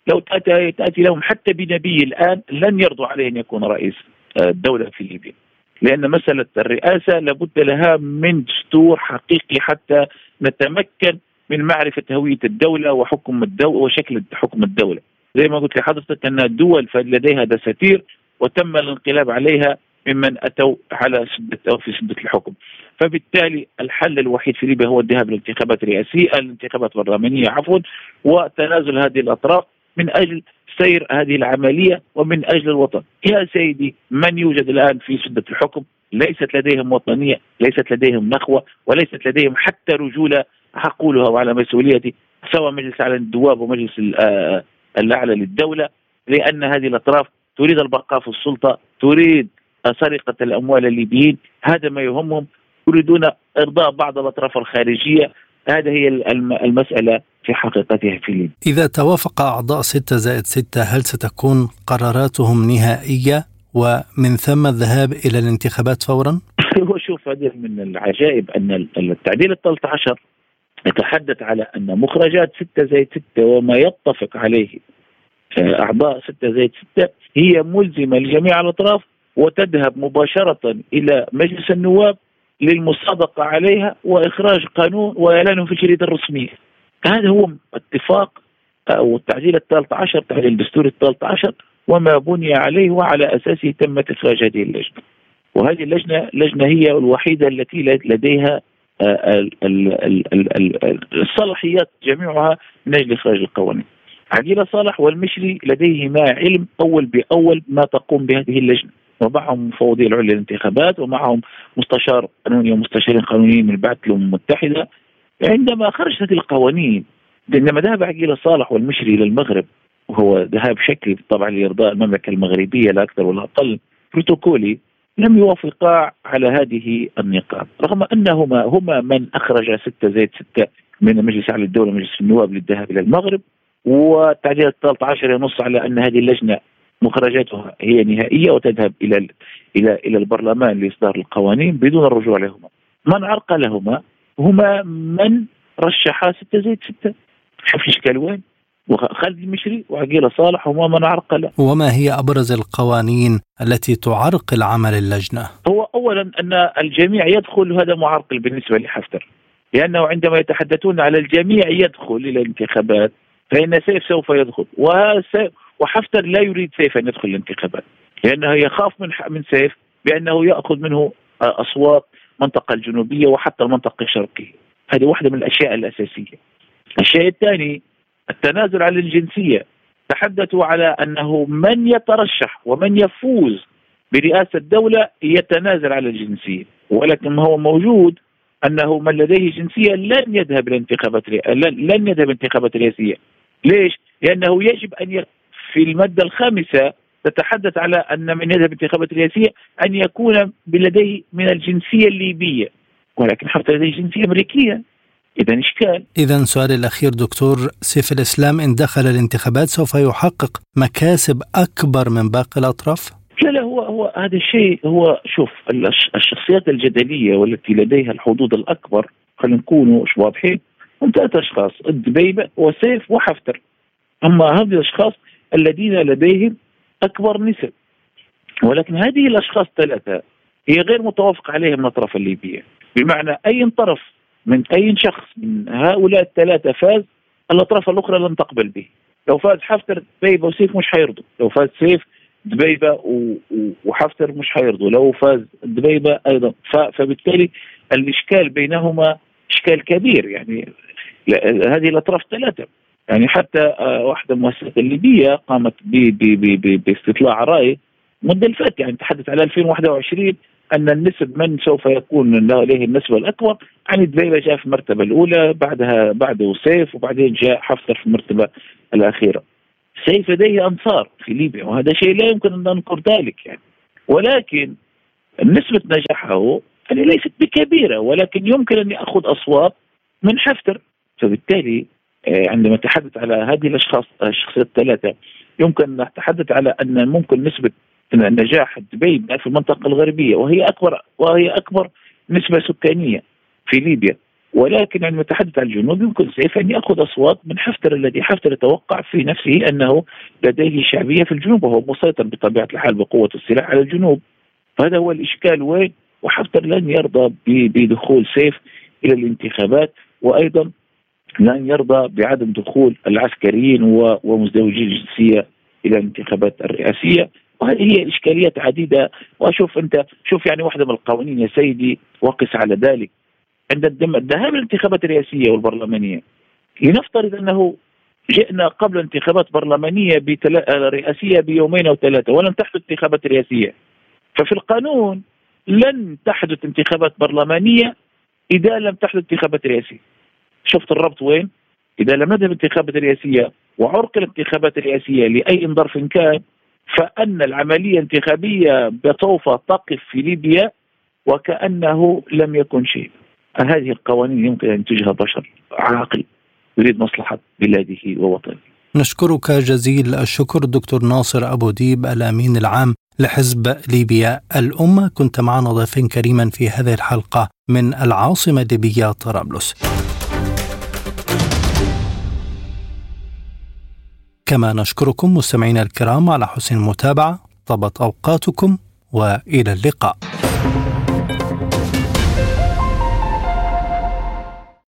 لو تأتي, تأتي لهم حتى بنبي الآن لن يرضوا عليه أن يكون رئيس الدولة في ليبيا. لأن مسألة الرئاسة لابد لها من دستور حقيقي حتى نتمكن من معرفة هوية الدولة وحكم الدولة وشكل حكم الدولة. زي ما قلت لحضرتك أن الدول لديها دساتير وتم الانقلاب عليها ممن أتوا على سده أو في سدة الحكم. فبالتالي الحل الوحيد في ليبيا هو الذهاب للانتخابات الرئاسية، الانتخابات البرلمانية عفوا وتنازل هذه الأطراف من أجل سير هذه العملية ومن أجل الوطن. يا سيدي من يوجد الآن في سدة الحكم ليست لديهم وطنية، ليست لديهم نخوة، وليست لديهم حتى رجولة أقولها وعلى مسؤوليتي سواء مجلس اعلى الدواب ومجلس الأعلى للدولة لأن هذه الأطراف تريد البقاء في السلطة تريد سرقة الأموال الليبيين هذا ما يهمهم يريدون إرضاء بعض الأطراف الخارجية هذه هي المسألة في حقيقتها في ليبيا. إذا توافق أعضاء 6 زائد 6 هل ستكون قراراتهم نهائية ومن ثم الذهاب إلى الانتخابات فورا؟ هو شوف هذه من العجائب أن التعديل ال 13 نتحدث على أن مخرجات 6 زائد 6 وما يتفق عليه آه، أعضاء 6 زائد 6 هي ملزمة لجميع الأطراف وتذهب مباشرة إلى مجلس النواب للمصادقة عليها وإخراج قانون وإعلانه في الجريدة الرسمية. هذا هو اتفاق أو التعديل الثالث عشر تعديل الدستور الثالث عشر وما بني عليه وعلى أساسه تمت إخراج هذه اللجنة. وهذه اللجنة لجنة هي الوحيدة التي لديها الصلاحيات جميعها من أجل إخراج القوانين. عقيلة صالح والمشري لديهما علم أول بأول ما تقوم بهذه اللجنة ومعهم مفوضي العليا للانتخابات ومعهم مستشار قانوني ومستشارين قانونيين من بعث الأمم المتحدة عندما خرجت هذه القوانين عندما ذهب عقيلة صالح والمشري إلى المغرب وهو ذهاب شكلي طبعا لإرضاء المملكة المغربية لا أكثر ولا أقل بروتوكولي لم يوافقا على هذه النقاط رغم أنهما هما من أخرج ستة زائد ستة من مجلس أعلى الدولة ومجلس النواب للذهاب إلى المغرب والتعديل الثالث عشر ينص على أن هذه اللجنة مخرجاتها هي نهائية وتذهب إلى إلى إلى البرلمان لإصدار القوانين بدون الرجوع لهما. من عرقلهما هما من رشحا ستة زائد ستة. الإشكال وين. وخالد المشري وعقيلة صالح هما من عرقل وما هي أبرز القوانين التي تعرقل عمل اللجنة؟ هو أولا أن الجميع يدخل هذا معرقل بالنسبة لحفتر لأنه عندما يتحدثون على الجميع يدخل إلى الانتخابات فإن سيف سوف يدخل. وحفتر لا يريد سيف أن يدخل الانتخابات. لأنه يخاف من من سيف بأنه يأخذ منه أصوات المنطقة الجنوبية وحتى المنطقة الشرقية. هذه واحدة من الأشياء الأساسية. الشيء الثاني التنازل عن الجنسية. تحدثوا على أنه من يترشح ومن يفوز برئاسة الدولة يتنازل على الجنسية. ولكن هو موجود أنه من لديه جنسية لن يذهب لانتخابات لن يذهب انتخابات رئاسية. ليش؟ لأنه يجب أن في المادة الخامسة تتحدث على أن من يذهب انتخابات رئاسية أن يكون لديه من الجنسية الليبية. ولكن حتى لديه جنسية أمريكية. إذا إشكال. إذا سؤالي الأخير دكتور سيف الإسلام إن دخل الانتخابات سوف يحقق مكاسب أكبر من باقي الأطراف؟ لا لا هو هو هذا الشيء هو شوف الشخصيات الجدلية والتي لديها الحظوظ الأكبر خلينا نكونوا واضحين هم ثلاث أشخاص الدبيبة وسيف وحفتر. أما هذه الأشخاص الذين لديهم أكبر نسب. ولكن هذه الأشخاص الثلاثة هي غير متوافق عليها من الأطراف الليبية. بمعنى أي طرف من أي شخص من هؤلاء الثلاثة فاز الأطراف الأخرى لن تقبل به. لو فاز حفتر دبيبة وسيف مش حيرضوا. لو فاز سيف دبيبة وحفتر مش حيرضوا. لو فاز دبيبة أيضا. فبالتالي الإشكال بينهما إشكال كبير. يعني هذه الأطراف ثلاثة. يعني حتى آه، واحدة المؤسسات الليبية قامت باستطلاع رأي مدة الفات. يعني تحدث على 2021 أن النسب من سوف يكون له النسبة الاكبر يعني دبيبه جاء في المرتبة الأولى بعدها بعده سيف وبعدين جاء حفتر في المرتبة الأخيرة. سيف لديه أنصار في ليبيا وهذا شيء لا يمكن أن ننكر ذلك يعني. ولكن نسبة نجاحه يعني ليست بكبيرة ولكن يمكن أن يأخذ أصوات من حفتر. فبالتالي آه، عندما نتحدث على هذه الأشخاص الشخصيات الثلاثة يمكن أن نتحدث على أن ممكن نسبة نجاح دبي في المنطقة الغربية وهي أكبر وهي أكبر نسبة سكانية في ليبيا. ولكن عندما نتحدث عن الجنوب يمكن سيف أن يأخذ أصوات من حفتر الذي حفتر يتوقع في نفسه أنه لديه شعبية في الجنوب وهو مسيطر بطبيعة الحال بقوة السلاح على الجنوب. هذا هو الإشكال وين؟ وحفتر لن يرضى بدخول سيف إلى الانتخابات وأيضا لن يرضى بعدم دخول العسكريين ومزدوجي الجنسية إلى الانتخابات الرئاسية. وهذه هي إشكاليات عديدة. وأشوف أنت شوف يعني واحدة من القوانين يا سيدي وقس على ذلك. عند الذهاب للانتخابات الرئاسية والبرلمانية. لنفترض أنه جئنا قبل انتخابات برلمانية بتل... رئاسية بيومين أو ثلاثة ولم تحدث انتخابات رئاسية. ففي القانون لن تحدث انتخابات برلمانية إذا لم تحدث انتخابات رئاسية. شفت الربط وين؟ إذا لم نذهب انتخابات رئاسية وعرق الانتخابات الرئاسية لأي ظرف كان فأن العملية الانتخابية سوف تقف في ليبيا وكأنه لم يكن شيء. هذه القوانين يمكن أن ينتجها بشر عاقل يريد مصلحة بلاده ووطنه. نشكرك جزيل الشكر دكتور ناصر أبو ديب الأمين العام لحزب ليبيا الامه كنت معنا ضيفا كريما في هذه الحلقة من العاصمة الليبيه طرابلس. كما نشكركم مستمعينا الكرام على حسن المتابعة طابت أوقاتكم وإلى اللقاء.